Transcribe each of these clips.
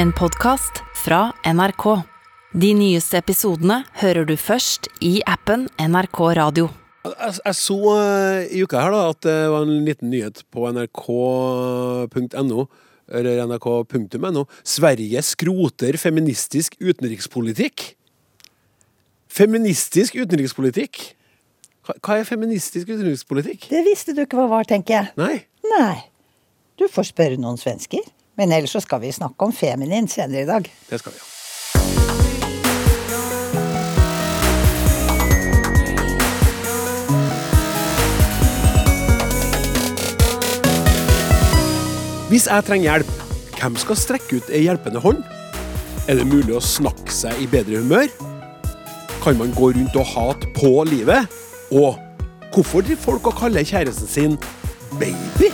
En podkast fra NRK. De nyeste episodene hører du først i appen NRK Radio. Jeg, jeg så eh, i uka her da at det var en liten nyhet på nrk.no. Eller nrk.no. Sverige skroter feministisk utenrikspolitikk. Feministisk utenrikspolitikk? Hva, hva er feministisk utenrikspolitikk? Det visste du ikke hva var, tenker jeg. Nei. Nei. Du får spørre noen svensker. Men ellers så skal vi snakke om feminin senere i dag. Det skal vi ha. Hvis jeg trenger hjelp, hvem skal strekke ut ei hjelpende hånd? Er det mulig å snakke seg i bedre humør? Kan man gå rundt og hate på livet? Og hvorfor driver folk og kaller kjæresten sin baby?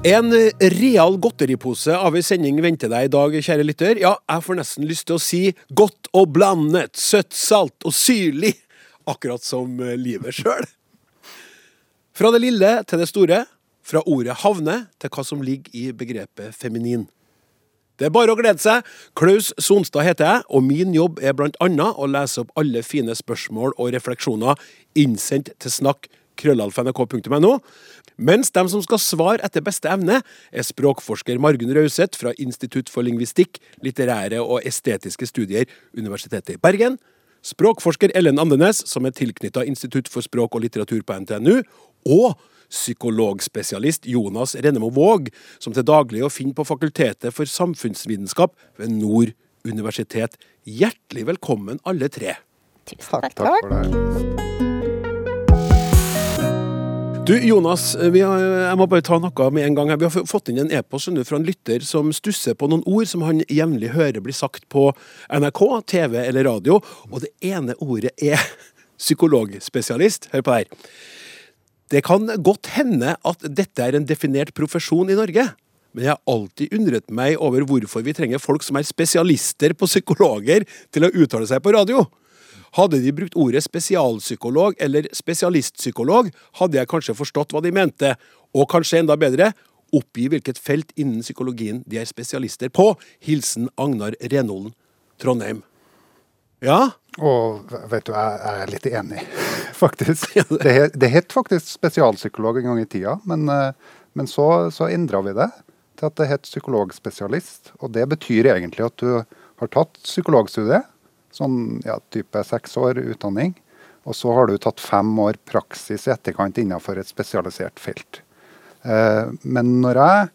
En real godteripose av ei sending venter deg i dag, kjære lytter. Ja, jeg får nesten lyst til å si godt og blandet, søtt, salt og syrlig. Akkurat som livet sjøl. Fra det lille til det store. Fra ordet havne til hva som ligger i begrepet feminin. Det er bare å glede seg. Klaus Sonstad heter jeg, og min jobb er blant annet å lese opp alle fine spørsmål og refleksjoner innsendt til snakk krøllalfa.nrk.no. Mens de som skal svare etter beste evne, er språkforsker Margunn Rauseth fra Institutt for lingvistikk, litterære og estetiske studier, Universitetet i Bergen. Språkforsker Ellen Andenes, som er tilknytta Institutt for språk og litteratur på NTNU. Og psykologspesialist Jonas Rennemo Våg, som til daglig å finne på Fakultetet for samfunnsvitenskap ved Nord universitet. Hjertelig velkommen, alle tre. Takk, Takk for det. Du, Jonas, har, jeg må bare ta noe med en gang. her. Vi har fått inn en e-post fra en lytter som stusser på noen ord som han jevnlig hører blir sagt på NRK, TV eller radio, og det ene ordet er psykologspesialist. Hør på det her. Det kan godt hende at dette er en definert profesjon i Norge. Men jeg har alltid undret meg over hvorfor vi trenger folk som er spesialister på psykologer til å uttale seg på radio. Hadde de brukt ordet spesialpsykolog eller spesialistpsykolog, hadde jeg kanskje forstått hva de mente, og kanskje enda bedre, oppgi hvilket felt innen psykologien de er spesialister på. Hilsen Agnar Renholden, Trondheim. Ja, Og vet du, jeg, jeg er litt enig, faktisk. Det, det het faktisk spesialpsykolog en gang i tida, men, eh, men så, så endra vi det til at det het psykologspesialist. Og det betyr egentlig at du har tatt psykologstudiet, sånn ja, type seks år utdanning, og så har du tatt fem år praksis i etterkant innenfor et spesialisert felt. Eh, men når jeg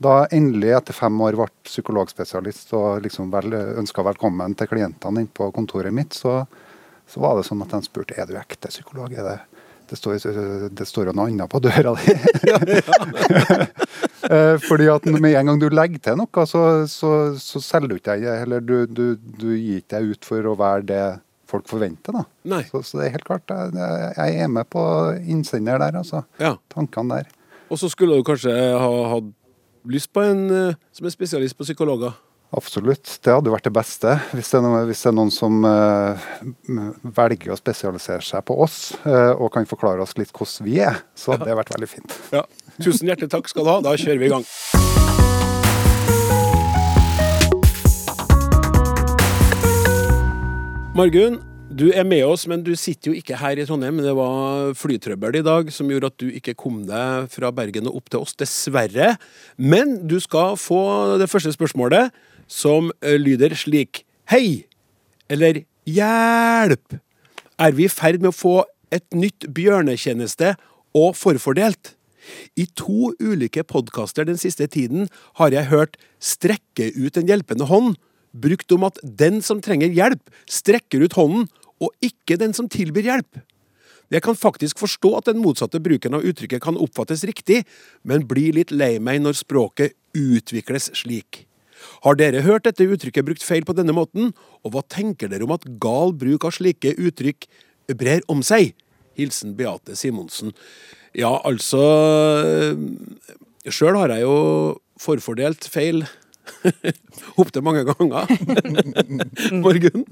da endelig etter fem år ble psykologspesialist og liksom vel, ønska velkommen til klientene inne på kontoret mitt, så, så var det sånn at de spurte er du ekte psykolog. Er det, det, står, det står jo noe annet på døra di. Eh, Fordi at med en gang du legger til noe, så, så, så selger du ikke deg, eller du, du, du gir ikke deg ut for å være det folk forventer. da. Så, så det er helt klart, jeg, jeg er med på innsender der, altså. Ja. Tankene der. Og så skulle du kanskje ha hatt lyst på en eh, som er spesialist på psykologer. Absolutt. Det hadde vært det beste. Hvis det er, noen, det er noen som uh, velger å spesialisere seg på oss, uh, og kan forklare oss litt hvordan vi er, så hadde det vært veldig fint. Ja. Tusen hjertelig takk skal du ha. Da kjører vi i gang. Margunn, du er med oss, men du sitter jo ikke her i Trondheim. Det var flytrøbbel i dag som gjorde at du ikke kom deg fra Bergen og opp til oss, dessverre. Men du skal få det første spørsmålet, som eh, lyder slik. Hei! Eller hjelp! Er vi i ferd med å få et nytt bjørnetjeneste og forfordelt? I to ulike podkaster den siste tiden har jeg hørt 'strekke ut en hjelpende hånd' brukt om at den som trenger hjelp, strekker ut hånden, og ikke den som tilbyr hjelp. Jeg kan faktisk forstå at den motsatte bruken av uttrykket kan oppfattes riktig, men blir litt lei meg når språket utvikles slik. Har dere hørt dette uttrykket brukt feil på denne måten, og hva tenker dere om at gal bruk av slike uttrykk brer om seg? Hilsen Beate Simonsen. Ja, altså Sjøl har jeg jo forfordelt feil Opptil mange ganger. Morgen.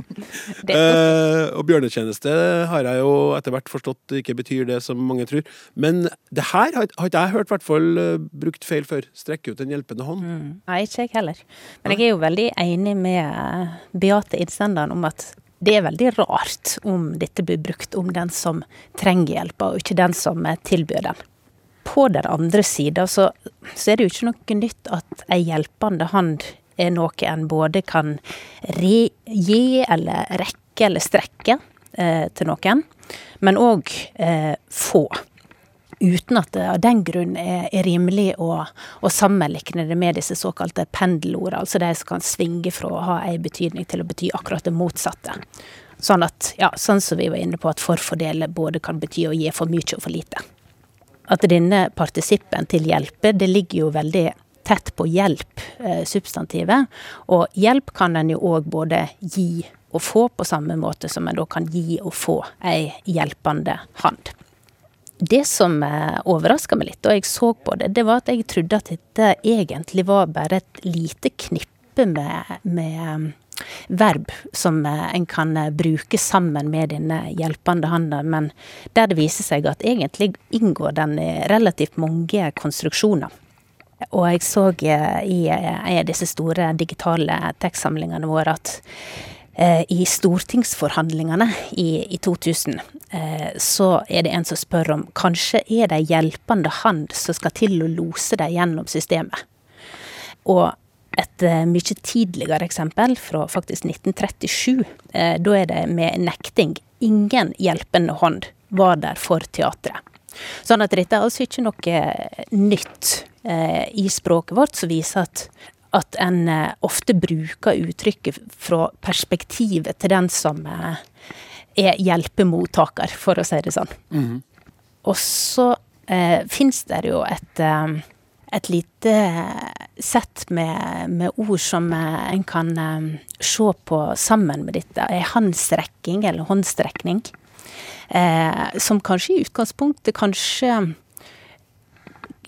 Eh, og bjørnetjeneste har jeg jo etter hvert forstått ikke betyr det som mange tror. Men det her har har ikke jeg hørt hvert fall eh, brukt feil før. Strekke ut en hjelpende hånd. Nei, ikke jeg heller. Men jeg er jo veldig enig med eh, Beate innsenderen om at det er veldig rart om dette blir brukt om den som trenger hjelpa, og ikke den som eh, tilbyr den. På den andre sida så, så er det jo ikke noe nytt at ei hjelpende hand er noe en både kan re, gi eller rekke eller strekke eh, til noen, men òg eh, få uten at det av den grunn er, er rimelig å, å sammenlikne det med disse såkalte pendelordene, altså de som kan svinge fra å ha en betydning til å bety akkurat det motsatte. Sånn at, ja, sånn som vi var inne på, at forfordele både kan bety å gi for mye og for lite. At denne partisippen til hjelpe, det ligger jo veldig tett på hjelp, eh. Og hjelp kan en jo òg både gi og få, på samme måte som en da kan gi og få ei hjelpende hand. Det som eh, overraska meg litt da jeg så på det, det var at jeg trodde at dette egentlig var bare et lite knippe med, med verb som eh, en kan eh, bruke sammen med denne hjelpende handen, men der det viser seg at egentlig inngår den i relativt mange konstruksjoner. Og jeg så eh, i en av disse store digitale tekstsamlingene våre at eh, i stortingsforhandlingene i, i 2000, eh, så er det en som spør om kanskje er det ei hjelpende hand som skal til å lose deg gjennom systemet. Og et eh, mye tidligere eksempel, fra faktisk 1937, eh, da er det med nekting. Ingen hjelpende hånd var der for teatret. Sånn at dette er altså ikke noe eh, nytt i språket vårt som viser at, at en ofte bruker uttrykket fra perspektivet til den som er hjelpemottaker, for å si det sånn. Og så eh, fins det jo et, eh, et lite sett med, med ord som eh, en kan eh, se på sammen med dette. Ei håndstrekking, eller håndstrekning. Eh, som kanskje i utgangspunktet kanskje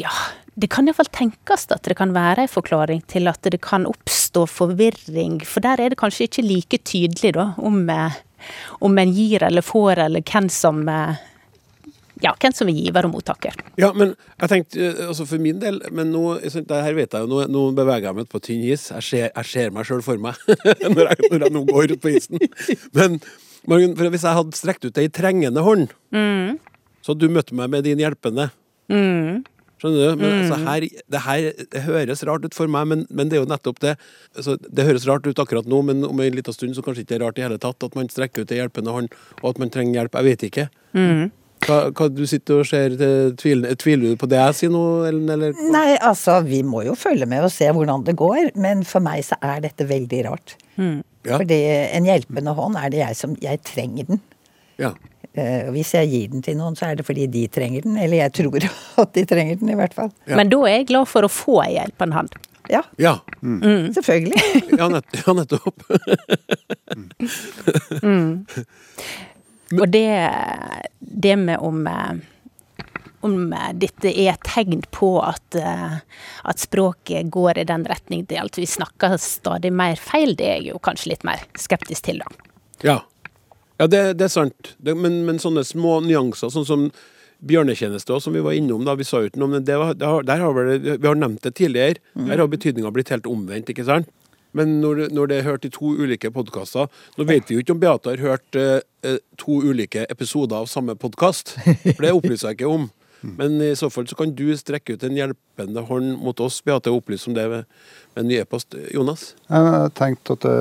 Ja, det kan iallfall tenkes at det kan være en forklaring til at det kan oppstå forvirring, for der er det kanskje ikke like tydelig, da, om, eh, om en gir eller får, eller hvem som eh, ja, hvem som er giver og mottaker. Ja, men jeg tenkte, eh, altså for min del Men nå, det her vet jeg jo, nå, nå beveger jeg meg ut på tynn is. Jeg ser, jeg ser meg sjøl for meg når, jeg, når jeg nå går ut på isen. Men for hvis jeg hadde strekt ut ei trengende hånd, så hadde du møtt meg med din hjelpende. Skjønner du? Men altså, her, det her det høres rart ut for meg, men, men det er jo nettopp det. Altså, det høres rart ut akkurat nå, men om en liten stund så kanskje ikke det er rart i hele tatt at man strekker ut ei hjelpende hånd, og at man trenger hjelp. Jeg vet ikke. Hva, hva du sitter og ser til- Tviler, tviler du på det jeg sier nå, Ellen? Eller? Nei, altså, vi må jo følge med og se hvordan det går, men for meg så er dette veldig rart. Ja. Fordi en hjelpende hånd er det jeg som Jeg trenger den. Ja. Eh, og hvis jeg gir den til noen, så er det fordi de trenger den. Eller jeg tror at de trenger den, i hvert fall. Ja. Men da er jeg glad for å få ei hjelpende hånd. Ja, Ja, selvfølgelig. ja, nett, ja nettopp. Og det, det med om eh, om eh, dette er et tegn på at, eh, at språket går i den retning er at vi snakker stadig mer feil, det er jeg jo kanskje litt mer skeptisk til, da. Ja, ja det, det er sant. Det, men, men sånne små nyanser, sånn som bjørnetjeneste også, som vi var innom da, vi sa jo ikke noe om det, det var, det har, har vi, Vi har nevnt det tidligere. Der har betydninga blitt helt omvendt, ikke sant? Men når, når det er hørt i to ulike podkaster Nå vet vi jo ikke om Beate har hørt eh, eh, to ulike episoder av samme podkast, for det opplyser jeg ikke om. Men i så fall så kan du strekke ut en hjelpende hånd mot oss, Beate, og opplyse om det med, med en ny e-post. Jonas? Jeg tenkte at det,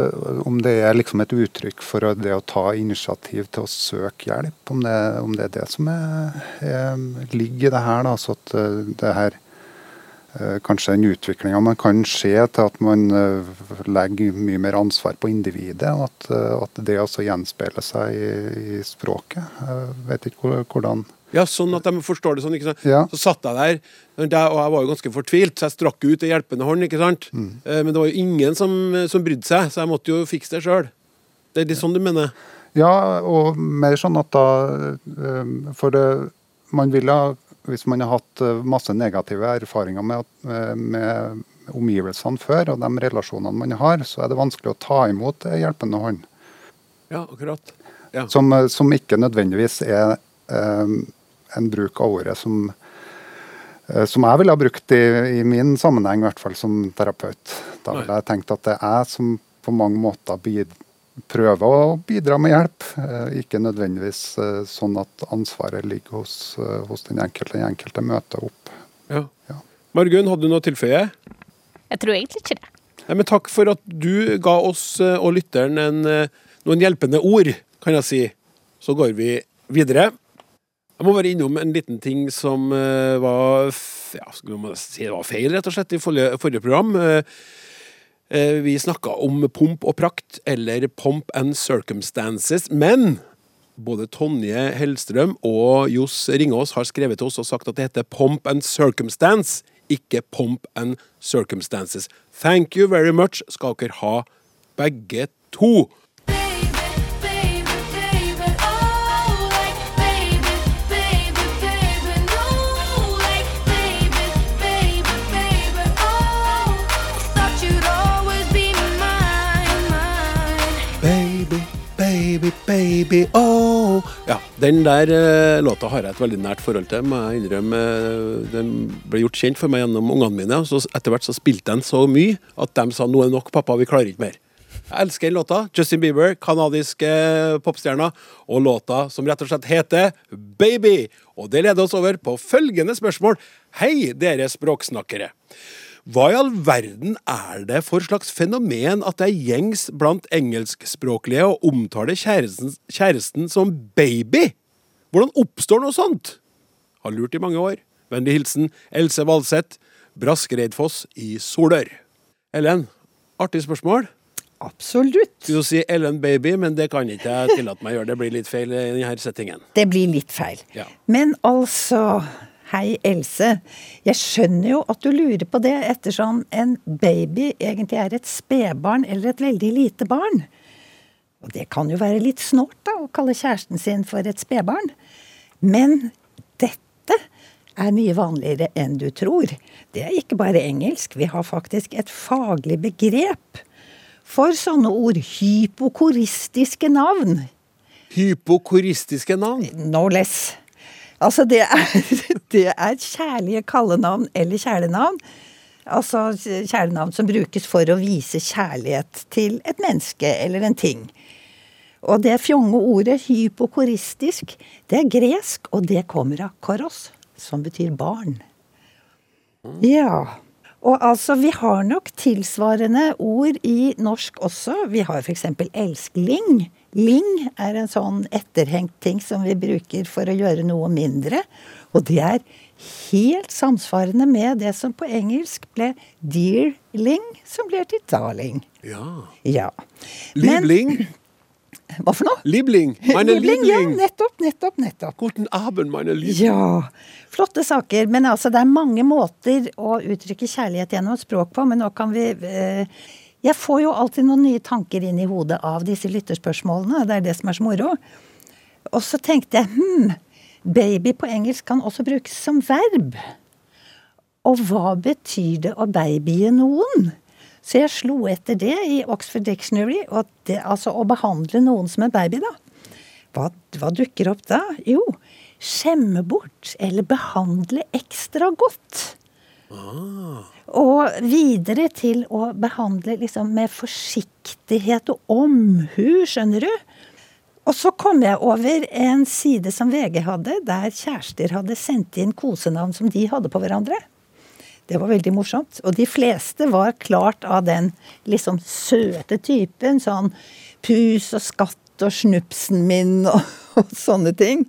om det er liksom et uttrykk for det å ta initiativ til å søke hjelp, om det, om det er det som er, er, ligger i det her. Da, så at eh, det her eh, Kanskje den utviklinga man kan se til at man eh, legger mye mer ansvar på individet, og at, eh, at det også gjenspeiler seg i, i språket. Jeg vet ikke hvordan Ja, sånn at de forstår det sånn. ikke sant? Ja. Så satt jeg der, og jeg var jo ganske fortvilt, så jeg strakk ut en hjelpende hånd. ikke sant? Mm. Men det var jo ingen som, som brydde seg, så jeg måtte jo fikse det sjøl. Det er litt sånn du mener? Ja, og mer sånn at da eh, For det, man ville Hvis man har hatt eh, masse negative erfaringer med, eh, med, omgivelsene før, og de relasjonene man har, så er det vanskelig å ta imot en hjelpende hånd. Ja, akkurat. Ja. Som, eh, som ikke nødvendigvis er eh, en bruk av ordet som, eh, som jeg ville ha brukt i, i, min sammenheng, i hvert fall som terapeut. Da ville jeg tenkt at det er jeg som på mange måter bid, prøver å bidra med hjelp. Eh, ikke nødvendigvis eh, sånn at ansvaret ligger hos, eh, hos den enkelte. Den enkelte møter opp. Ja. Ja. Margunn, hadde du noe å tilføye? Jeg tror egentlig ikke det. Nei, men takk for at du ga oss og lytteren en, noen hjelpende ord, kan jeg si. Så går vi videre. Jeg må bare innom en liten ting som var ja, si var feil, rett og slett, i forrige, forrige program. Eh, Vi snakka om pomp og prakt, eller pomp and circumstances. Men både Tonje Hellstrøm og Johs Ringås har skrevet til oss og sagt at det heter pomp and circumstance, ikke pomp and circumstances. Thank you very much skal dere ha, begge to. Baby, oh Ja, den der eh, låta har jeg et veldig nært forhold til, må jeg innrømme. Eh, Den ble gjort kjent for meg gjennom ungene mine, og så etter hvert så spilte den så mye at de sa 'nå er nok, pappa, vi klarer ikke mer'. Jeg elsker den låta. Justin Bieber, kanadiske popstjerna, og låta som rett og slett heter 'Baby'. Og det leder oss over på følgende spørsmål. Hei, dere språksnakkere. Hva i all verden er det for slags fenomen at det er gjengs blant engelskspråklige å omtale kjæresten, kjæresten som baby? Hvordan oppstår noe sånt? Har lurt i mange år. Vennlig hilsen Else Valseth, Braskereidfoss i Solør. Ellen, artig spørsmål. Absolutt. Skulle si Ellen Baby, men det kan ikke jeg tillate meg å gjøre. Det blir litt feil i denne settingen. Det blir litt feil. Ja. Men altså Hei, Else. Jeg skjønner jo at du lurer på det, ettersom en baby egentlig er et spedbarn eller et veldig lite barn. Og det kan jo være litt snålt, da, å kalle kjæresten sin for et spedbarn. Men dette er mye vanligere enn du tror. Det er ikke bare engelsk. Vi har faktisk et faglig begrep for sånne ord. Hypokoristiske navn. Hypokoristiske navn. No less. Altså, det er, det er kjærlige kallenavn eller kjælenavn. Altså kjælenavn som brukes for å vise kjærlighet til et menneske eller en ting. Og det fjonge ordet hypokoristisk, det er gresk, og det kommer av koros, som betyr barn. Ja. Og altså, vi har nok tilsvarende ord i norsk også. Vi har f.eks. elskling. Ling er en sånn etterhengt ting som vi bruker for å gjøre noe mindre. Og det er helt samsvarende med det som på engelsk ble dearling, som blir til darling. Ja. Ja. Liebling. Libling. Hva for noe? Libling. Meine Libling, ja, nettopp, nettopp, nettopp. Guten Abend, meine Liebling. Ja, flotte saker. Men altså, det er mange måter å uttrykke kjærlighet gjennom språk på, men nå kan vi eh, Jeg får jo alltid noen nye tanker inn i hodet av disse lytterspørsmålene, det er det som er så moro. Og så tenkte jeg hm, baby på engelsk kan også brukes som verb. Og hva betyr det å babye noen? Så jeg slo etter det i Oxford Dictionary, og det, altså å behandle noen som en baby, da. Hva, hva dukker opp da? Jo, skjemme bort eller behandle ekstra godt. Og videre til å behandle liksom med forsiktighet og omhu, skjønner du. Og så kom jeg over en side som VG hadde, der kjærester hadde sendt inn kosenavn som de hadde på hverandre. Det var veldig morsomt. Og de fleste var klart av den liksom søte typen. Sånn pus og skatt og snupsen min og, og sånne ting.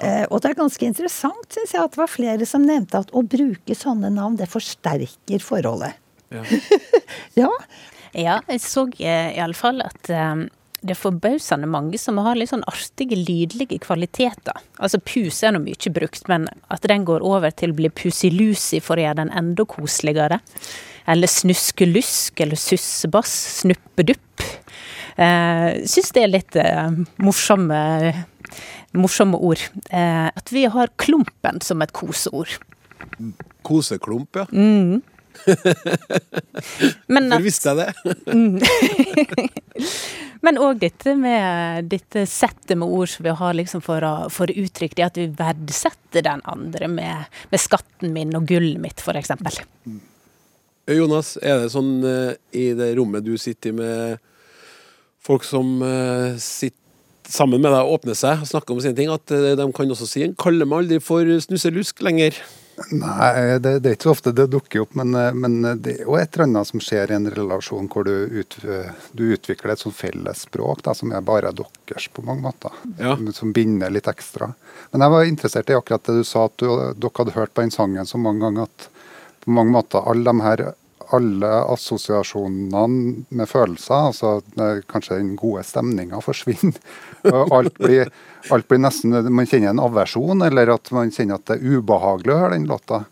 Eh, og det er ganske interessant, syns jeg, at det var flere som nevnte at å bruke sånne navn, det forsterker forholdet. Ja. Ja. Ja, jeg så eh, iallfall at eh, det er forbausende mange som har litt sånn artige, lydlige kvaliteter. Altså pus er nå mye brukt, men at den går over til å bli pusilusi for å gjøre den enda koseligere. Eller snuskelusk, eller sussebass, snuppedupp. Eh, Syns det er litt eh, morsomme, morsomme ord. Eh, at vi har klumpen som et koseord. Koseklump, ja. Mm. Men at- visste jeg det? Men òg dette med dette settet med ord som vi har liksom for å, for å uttrykke det at vi verdsetter den andre med, med skatten min og gullet mitt, f.eks. Jonas, er det sånn eh, i det rommet du sitter i med folk som eh, sitter sammen med deg åpner seg og snakker om sine ting, at eh, de kan også si en 'kaller meg aldri for snusselusk lenger'? Nei, det, det er ikke så ofte det dukker opp, men, eh, men det er jo et eller annet som skjer i en relasjon hvor du, ut, du utvikler et sånt felles språk da, som er bare deres på mange måter. Ja. Som, binder litt ekstra. Men jeg var interessert i akkurat det du sa, at du, dere hadde hørt på den sangen så mange ganger at på mange måter alle de her alle assosiasjonene med følelser, altså eh, kanskje den gode stemninga forsvinner. Alt blir, alt blir nesten Man kjenner en aversjon, eller at man kjenner at det er ubehagelig å høre den låta.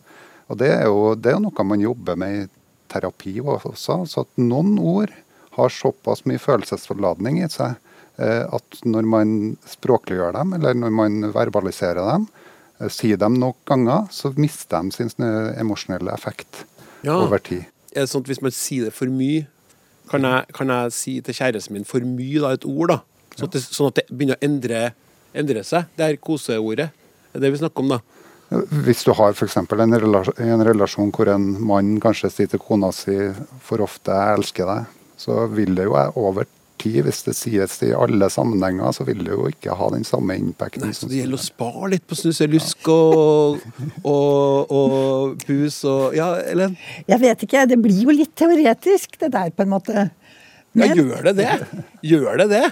Og det er jo, det er noe man jobber med i terapi også. Så at noen ord har såpass mye følelsesforladning i seg eh, at når man språkliggjør dem, eller når man verbaliserer dem, eh, sier dem nok ganger, så mister de sin emosjonelle effekt Ja. over tid. Er det sånn at hvis man sier det for mye, kan jeg, kan jeg si til kjæresten min for mye da, et ord, da? Sånn at det, sånn at det begynner å endre, endre seg, det her koseordet. Det er det vi snakker om, da. Hvis du har f.eks. En, relasjon, en relasjon hvor en mann kanskje sier til kona si for ofte 'jeg elsker deg', så vil det jo over tid, hvis det sies i alle sammenhenger, så vil det jo ikke ha den samme impacten. Nei, så det gjelder å spare litt på snusselusk og, og, og pus og Ja, Ellen? Jeg vet ikke, det blir jo litt teoretisk, det der, på en måte. Ja, gjør det det? Gjør det det?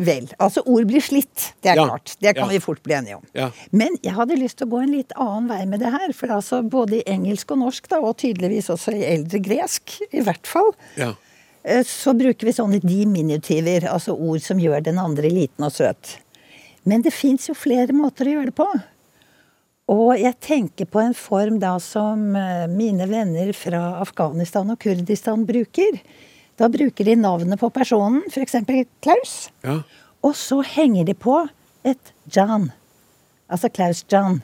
Vel, altså ord blir slitt, det er Ja, klart. Det kan ja. vi fort bli enige om. Ja. Men jeg hadde lyst til å gå en litt annen vei med det her. For altså både i engelsk og norsk, da, og tydeligvis også i eldre gresk, i hvert fall, Ja. eh, så bruker vi sånne diminutiver, altså ord som gjør den andre liten og søt. Men det fins jo flere måter å gjøre det på. Og jeg tenker på en form da som eh, mine venner fra Afghanistan og Kurdistan bruker. Da bruker de navnet på personen, f.eks. Klaus. ja. Og så henger de på et Jan. Altså Klaus Jan.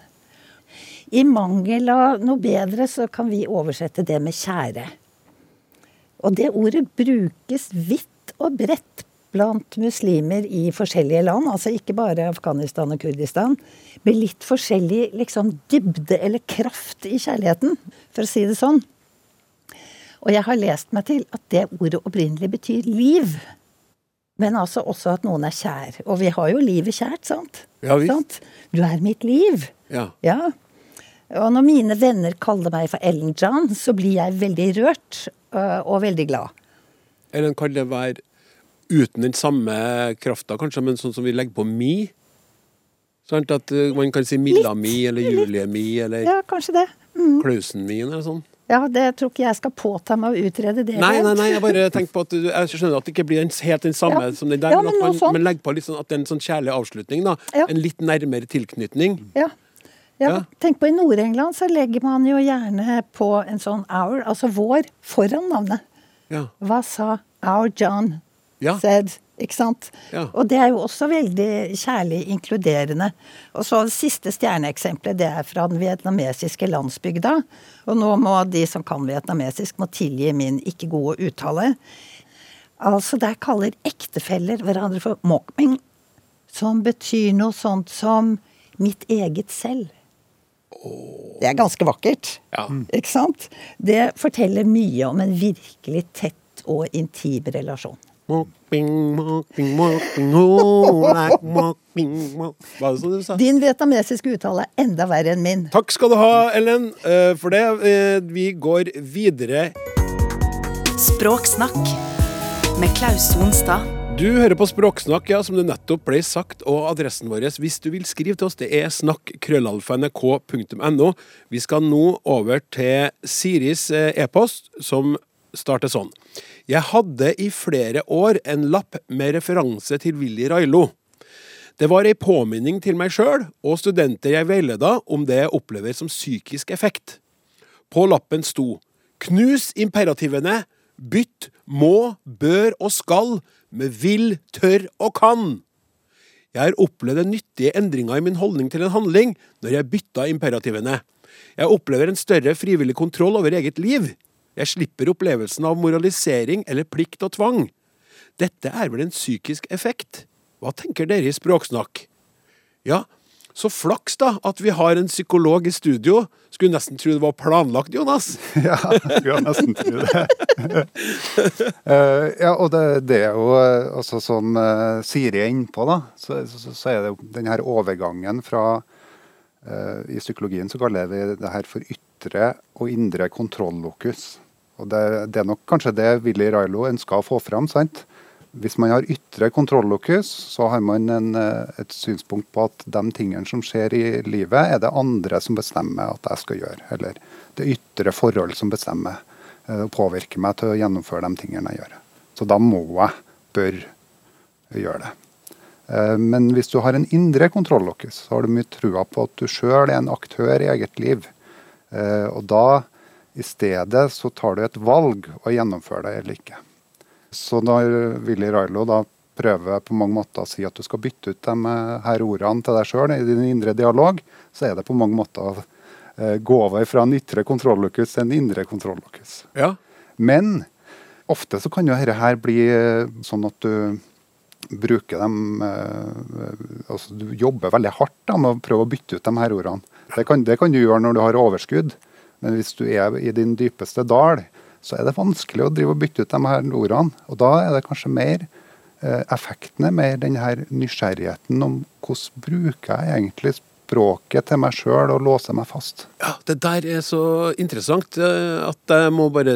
I mangel av noe bedre så kan vi oversette det med kjære. Og det ordet brukes vidt og bredt blant muslimer i forskjellige land, altså ikke bare Afghanistan og Kurdistan, med litt forskjellig liksom, dybde eller kraft i kjærligheten, for å si det sånn. Og jeg har lest meg til at det ordet opprinnelig betyr liv. Men altså også at noen er kjær. Og vi har jo livet kjært, sant? Ja visst. Sant? Du er mitt liv. ja. Ja. Og når mine venner kaller meg for Ellen John, så blir jeg veldig rørt øh, og veldig glad. Eller kan det være uten den samme krafta, kanskje, men sånn som vi legger på mi? Sånn at eh, man kan si Milla mi, eller Julie mi, eller Ja, kanskje det. Mm. Klausen min, eller sånn. Ja, det tror ikke jeg skal påta meg å utrede det. Nei, nei, nei, jeg bare tenker på at du, jeg skjønner at det ikke blir helt den samme Ja. som den der, Ja, men men at man, sånn. man legger på litt sånn at det er en sånn kjærlig avslutning, da. Ja. En litt nærmere tilknytning. Ja. Ja. Tenk på i Nord-England så legger man jo gjerne på en sånn our, altså vår, foran navnet. Ja. Hva sa our John Ja. said? Ikke sant? Ja. Og det er jo også veldig kjærlig inkluderende. Og så det siste stjerneeksempelet, det er fra den vietnamesiske landsbygda. Og nå må de som kan vietnamesisk, må tilgi min ikke gode uttale. Altså, der kaller ektefeller hverandre for mokming, som betyr noe sånt som mitt eget selv. Det er ganske vakkert. Ja. Ikke sant? Det forteller mye om en virkelig tett og intim relasjon. Det du sa? Din vietnamesiske uttale er enda verre enn min. Takk skal du ha, Ellen, eh, for det. Eh, Vi går videre. Språksnakk med Klaus Sonstad. Du hører på Språksnakk, ja, som det nettopp ble sagt, og adressen vår hvis du vil skrive til oss, det er snakk.krøllalfa.nrk.no. Vi skal nå over til Siris eh, e-post, som starter sånn. Jeg hadde i flere år en lapp med referanse til Willy Railo. Det var ei påminning til meg sjøl og studenter jeg veileda om det jeg opplever som psykisk effekt. På lappen sto Knus imperativene, bytt må, bør og skal med vil, tør og kan. Jeg har opplevd den nyttige endringa i min holdning til en handling når jeg bytta imperativene. Jeg opplever en større frivillig kontroll over eget liv. Jeg slipper opplevelsen av moralisering eller plikt og tvang. Dette er vel en psykisk effekt? Hva tenker dere i Språksnakk? Ja, så flaks da at vi har en psykolog i studio. Skulle nesten tro det var planlagt, Jonas. ja, skulle nesten tro det. uh, ja, og det, det, er jo altså, som uh, Siri er innpå, da, så, så, så, er det jo den her overgangen fra uh, I psykologien så kaller vi det her for ytre og indre kontrollokus. Og det, det, er nok kanskje det Willy Railo ønsker å få fram. sant? Hvis man har ytre kontrollokus, så har man en, eh, et synspunkt på at de tingene som skjer i livet, er det andre som bestemmer at jeg skal gjøre. Eller det ytre forhold som bestemmer eh, og påvirker meg til å gjennomføre de tingene jeg gjør. Så da må jeg, bør, gjøre det. Eh, men hvis du har en indre kontrollokus, så har du mye trua på at du sjøl er en aktør i eget liv. Og da, i stedet, så tar du et valg å gjennomføre det eller ikke. Så når Willy Railo da prøver på mange måter å si at du skal bytte ut de her ordene til deg sjøl i din indre dialog, så er det på mange måter å eh, gå over fra en ytre kontrollokus til en indre kontrollokus. Ja. Men ofte så kan jo dette her bli eh, sånn at du bruker dem eh, altså Du jobber veldig hardt da, med å prøve å bytte ut de her ordene. Det kan, det kan du gjøre når du har overskudd, men hvis du er i din dypeste dal, så er det vanskelig å drive og bytte ut de her ordene. Og da er det kanskje mer eh, effektene, mer den her nysgjerrigheten om hvordan bruker jeg egentlig språket til meg sjøl og låser meg fast. Ja, Det der er så interessant eh, at jeg må bare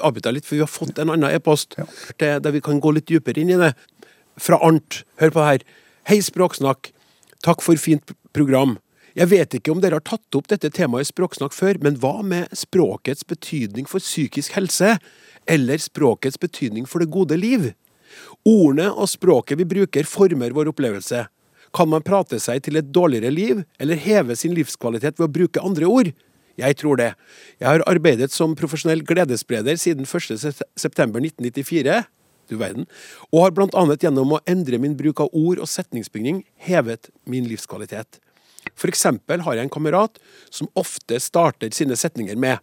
avbryte litt, for vi har fått en annen e-post ja. der vi kan gå litt dypere inn i det. Fra Arnt. Hør på det her. Hei, Språksnakk. Takk for fint program. Jeg vet ikke om dere har tatt opp dette temaet i Språksnakk før, men hva med språkets betydning for psykisk helse? Eller språkets betydning for det gode liv? Ordene og språket vi bruker, former vår opplevelse. Kan man prate seg til et dårligere liv, eller heve sin livskvalitet ved å bruke andre ord? Jeg tror det. Jeg har arbeidet som profesjonell gledesspreder siden 1.9.1994, du verden, og har blant annet gjennom å endre min bruk av ord og setningsbygning hevet min livskvalitet. Eksempel har jeg en kamerat som ofte starter sine setninger med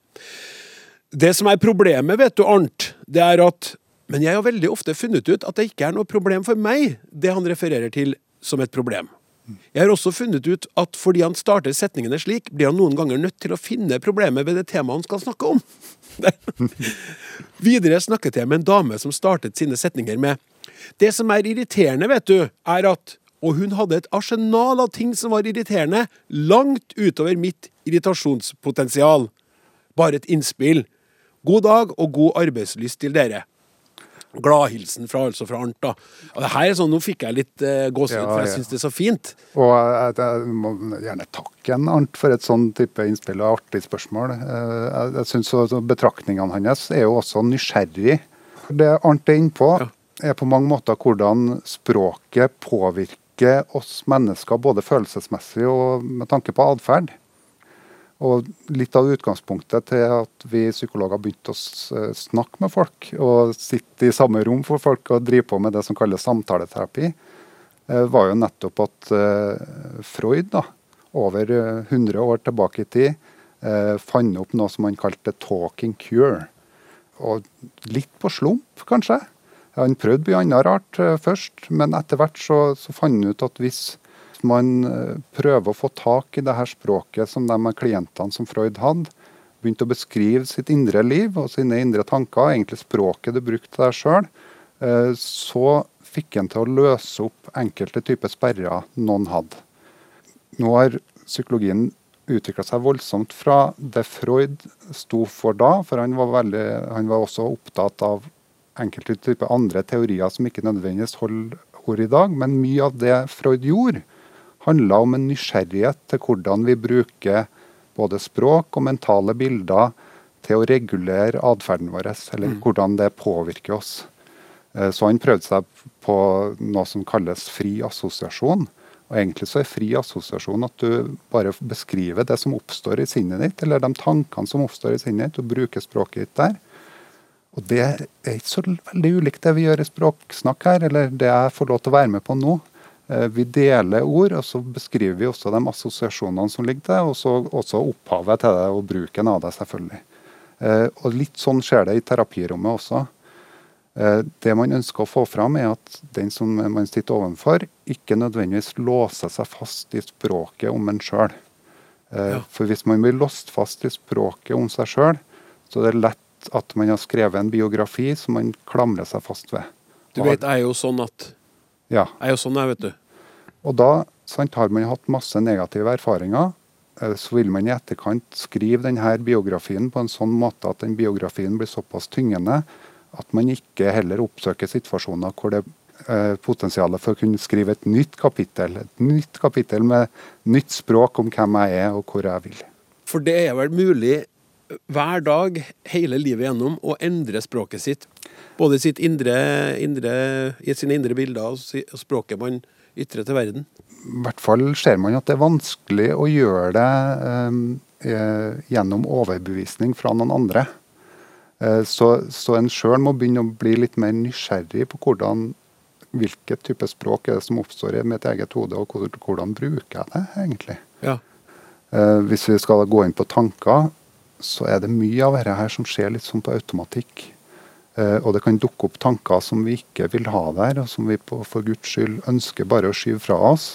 Det som er problemet, vet du, Arnt, det er at Men jeg har veldig ofte funnet ut at det ikke er noe problem for meg, det han refererer til som et problem. Jeg har også funnet ut at fordi han starter setningene slik, blir han noen ganger nødt til å finne problemet ved det temaet han skal snakke om. Videre snakket jeg med en dame som startet sine setninger med Det som er irriterende, vet du, er at og hun hadde et arsenal av ting som var irriterende, langt utover mitt irritasjonspotensial. Bare et innspill. God dag og god arbeidslyst til dere. Gladhilsen fra, altså fra Arnt. da. Og det her er sånn, Nå fikk jeg litt uh, gåsehud, ja, for jeg ja. syns det er så fint. Og jeg, jeg, må gjerne takke en Arnt for et sånn type innspill og artig spørsmål. Uh, jeg, jeg synes Betraktningene hans er jo også nysgjerrig. Det Arnt er innpå, ja. er på mange måter hvordan språket påvirker påvirker oss mennesker både følelsesmessig og med tanke på atferd. Og litt av utgangspunktet til at vi psykologer begynte å snakke med folk og sitte i samme rom for folk og drive på med det som kalles samtaleterapi, eh, var jo nettopp at eh, Freud, da, over 100 eh, år tilbake i tid, fant opp noe som han kalte 'talking cure'. Og litt på slump, kanskje. Han prøvde mye annet rart uh, først, men etter hvert så, så fant han ut at hvis man uh, prøver å få tak i det her språket som de klientene som Freud hadde, begynte å beskrive sitt indre liv og sine indre tanker, egentlig språket du brukte deg sjøl, uh, så fikk han til å løse opp enkelte typer sperrer noen hadde. Nå har psykologien utvikla seg voldsomt fra det Freud sto for da, for han var, veldig, han var også opptatt av enkelte typer andre teorier som ikke nødvendigvis holder ord i dag. Men mye av det Freud gjorde, handla om en nysgjerrighet til hvordan vi bruker både språk og mentale bilder til å regulere atferden vår, eller mm. hvordan det påvirker oss. Eh, så han prøvde seg på noe som kalles fri assosiasjon. Og Egentlig så er fri assosiasjon at du bare beskriver det som oppstår i sinnet ditt, eller de tankene som oppstår i sinnet ditt, og bruker språket ditt der. Og det er ikke så veldig ulikt det vi gjør i Språksnakk her, eller det jeg får lov til å være med på nå. Eh, vi deler ord, og så beskriver vi også de assosiasjonene som ligger der, og så også opphavet til det og bruken av det, selvfølgelig. Eh, og Litt sånn skjer det i terapirommet også. Eh, det man ønsker å få fram, er at den som man sitter ovenfor, ikke nødvendigvis låser seg fast i språket om en sjøl. Ja. For hvis man blir låst fast i språket om seg sjøl, så er det lett at man har skrevet en biografi som man klamrer seg fast ved. Du vet, jeg er jo sånn at ja. Jeg er jo sånn, jeg, vet du. Og da sant, har man hatt masse negative erfaringer. Eh, så vil man i etterkant skrive denne biografien på en sånn måte at den biografien blir såpass tyngende at man ikke heller oppsøker situasjoner hvor det er eh, potensialet for å kunne skrive et nytt kapittel. Et nytt kapittel med nytt språk om hvem jeg er og hvor jeg vil. For det er vel mulig hver dag hele livet gjennom å endre språket sitt både sitt indre, indre, i sine indre bilder og språket man ytrer til verden? I hvert fall ser man at det er vanskelig å gjøre det eh, eh, gjennom overbevisning fra noen andre. Eh, så, så, en sjøl må begynne å bli litt mer nysgjerrig på hvordan, hvilket type språk er det som oppstår i mitt eget hode, og hvordan, hvordan bruker jeg det egentlig. Ja. Eh, hvis vi skal gå inn på tanker, så er det mye av dette her som skjer litt sånn på automatikk. Eh, og det kan dukke opp tanker som vi ikke vil ha der, og som vi på, for Guds skyld ønsker bare å skyve fra oss.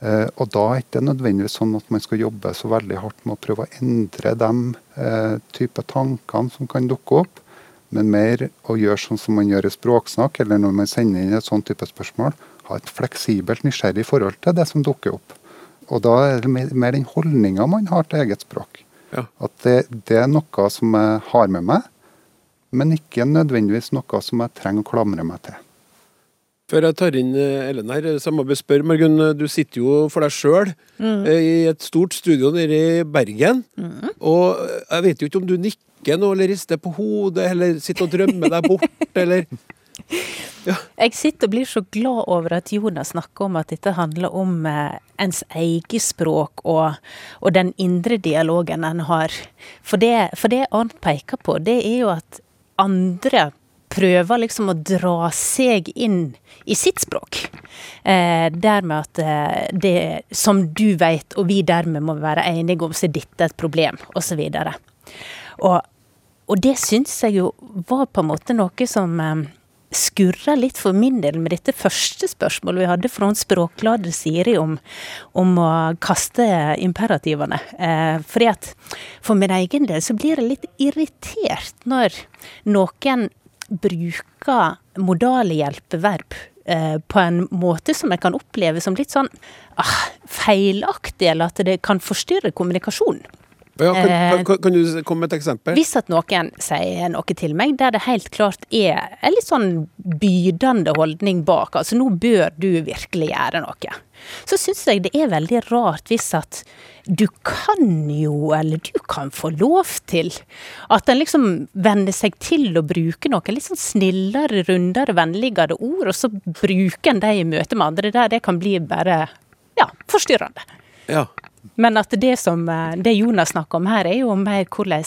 Eh, og da er det ikke nødvendigvis sånn at man skal jobbe så veldig hardt med å prøve å endre de eh, type tankene som kan dukke opp, men mer å gjøre sånn som man gjør i språksnakk, eller når man sender inn et sånn type spørsmål, ha et fleksibelt, nysgjerrig forhold til det som dukker opp. Og da er det mer, den holdninga man har til eget språk. Ja. At det, det er noe som jeg har med meg, men ikke nødvendigvis noe som jeg trenger å klamre meg til. Før jeg tar inn eh, Ellen her, så må jeg bare spørre, Margunn. Du sitter jo for deg sjøl mm. Eh, i et stort studio nede i Bergen. Mm. Og jeg vet jo ikke om du nikker nå, eller rister på hodet, eller sitter og drømmer deg bort, eller. Jeg sitter og blir så glad over at Jonas snakker om at dette handler om eh, ens eget språk og, og, den indre dialogen en har. For det, for det Arnt peker på, det er jo at andre prøver liksom å dra seg inn i sitt språk. Eh, dermed at eh, det som du vet, og vi dermed må være enige om, så er dette et problem, osv. Og, og det syns jeg jo var på en måte noe som eh, skurra litt for min del med dette første spørsmålet vi hadde fra en språklader Siri om, om, å kaste imperativene. Eh, fordi at for min egen del så blir jeg litt irritert når noen bruker modale hjelpeverb eh, på en måte som jeg kan oppleve som litt sånn ah, feilaktig, eller at det kan forstyrre kommunikasjonen. Ja, kan, kan, eh, kan, du komme med et eksempel? Hvis at noen sier noe til meg der det helt klart er en litt sånn bydende holdning bak, altså nå bør du virkelig gjøre noe, så syns jeg det er veldig rart hvis at du kan jo, eller du kan få lov til, at en liksom venner seg til å bruke noe litt sånn snillere, rundere, vennligere ord, og så bruker en det i møte med andre der det kan bli bare, ja, forstyrrende. Ja. Men at det som eh, det Jonas snakker om her, er jo mer hvordan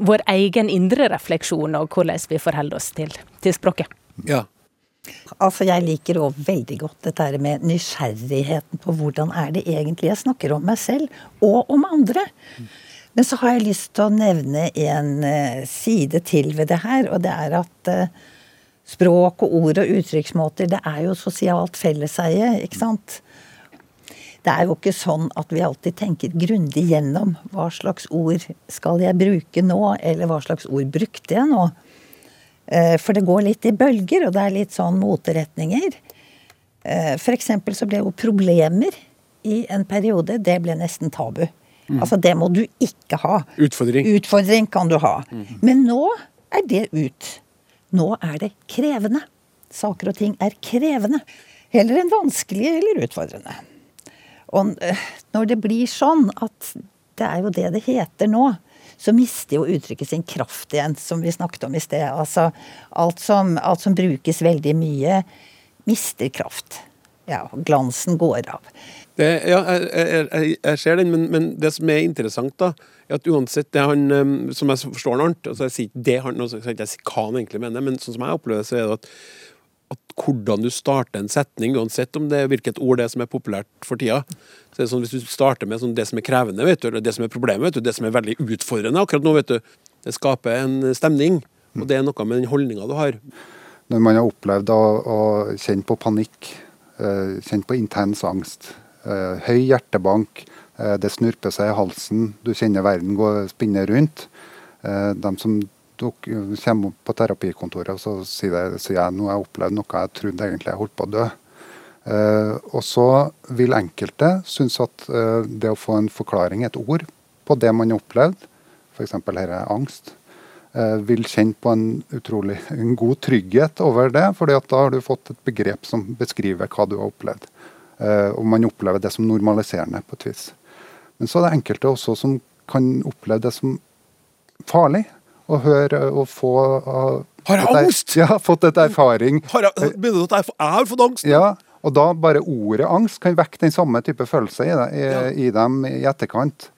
vår egen indre refleksjon, og hvordan vi forholder oss til, til språket. Ja. Altså, Jeg liker òg veldig godt dette med nysgjerrigheten på hvordan er det egentlig jeg snakker om meg selv, og om andre. Men så har jeg lyst til å nevne en uh, side til ved det her, og det er at uh, språk og ord og uttrykksmåter, det er jo sosialt felleseie, ikke sant? Det er jo ikke sånn at vi alltid tenker grundig gjennom hva slags ord skal jeg bruke nå, eller hva slags ord brukte jeg nå. Eh, for det går litt i bølger, og det er litt sånn moteretninger. F.eks. for eksempel så ble jo problemer i en periode, det ble nesten tabu. Mm. Altså det må du ikke ha. Utfordring. Utfordring kan du ha. Mm. Men nå er det ut. Nå er det krevende. Saker og ting er krevende. Heller enn vanskelige eller utfordrende. Og eh, når det blir sånn at det er jo det det heter nå, så mister jo uttrykket sin kraft igjen, som vi snakket om i sted. Altså alt som, alt som brukes veldig mye, mister kraft. Ja, glansen går av. Det, ja, jeg, jeg, jeg, ser den, men, men, det som er interessant, da, er at uansett det han Som jeg forstår Arnt, altså jeg sier ikke det han, jeg sier hva han egentlig mener, men sånn som jeg opplever det, så er det at hvordan du starter en setning, uansett om det er hvilket ord det er som er populært for tida. Så det er sånn, Hvis du starter med sånn det som er krevende, vet du, eller det som er problemet, vet du, det som er veldig utfordrende akkurat nå, vet du, det skaper en stemning. Og det er noe med den holdninga du har. Når man har opplevd å, å kjenne på panikk, eh, kjenne på intens angst, eh, høy hjertebank, eh, det snurper seg i halsen, du kjenner verden gå, spinne rundt. De som duk, kommer på terapikontoret og så sier, det, sier jeg nå har jeg opplevd noe jeg trodde egentlig jeg holdt på å dø. Eh, og så vil enkelte synes at eh, det å få en forklaring, et ord, på det man har opplevd, f.eks. er angst, eh, vil kjenne på en utrolig en god trygghet over det, fordi at da har du fått et begrep som beskriver hva du har opplevd. Eh, og man opplever det som normaliserende på et vis. Men så er det enkelte også som kan oppleve det som farlig å høre og få uh, Har jeg angst? Ja, fått et erfaring. Har jeg, mener du at jeg, jeg har fått angst? Ja, og da bare ordet angst kan vekke den samme type følelse i, i, Ja. i dem i etterkant.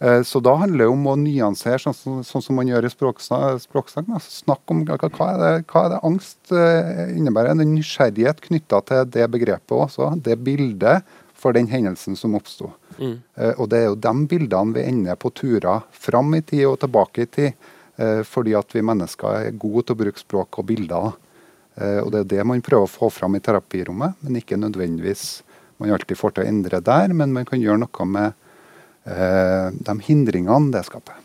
Eh, Så da handler det om å nyansere, sånn, som- sånn som man gjør i språksang. da. Snakk om hva, hva, er det, hva er det angst eh, innebærer. En nysgjerrighet knytta til det begrepet også. Det bildet for den hendelsen som oppsto. Mm. Og det er jo de bildene vi ender på turer fram i tid og tilbake i tid. Eh, Fordi at vi mennesker er gode til å bruke språk og bilder. Eh, Og Det er det man prøver å få fram i terapirommet, men ikke nødvendigvis man alltid får til å endre der, men man kan gjøre noe med eh, de hindringene det skaper.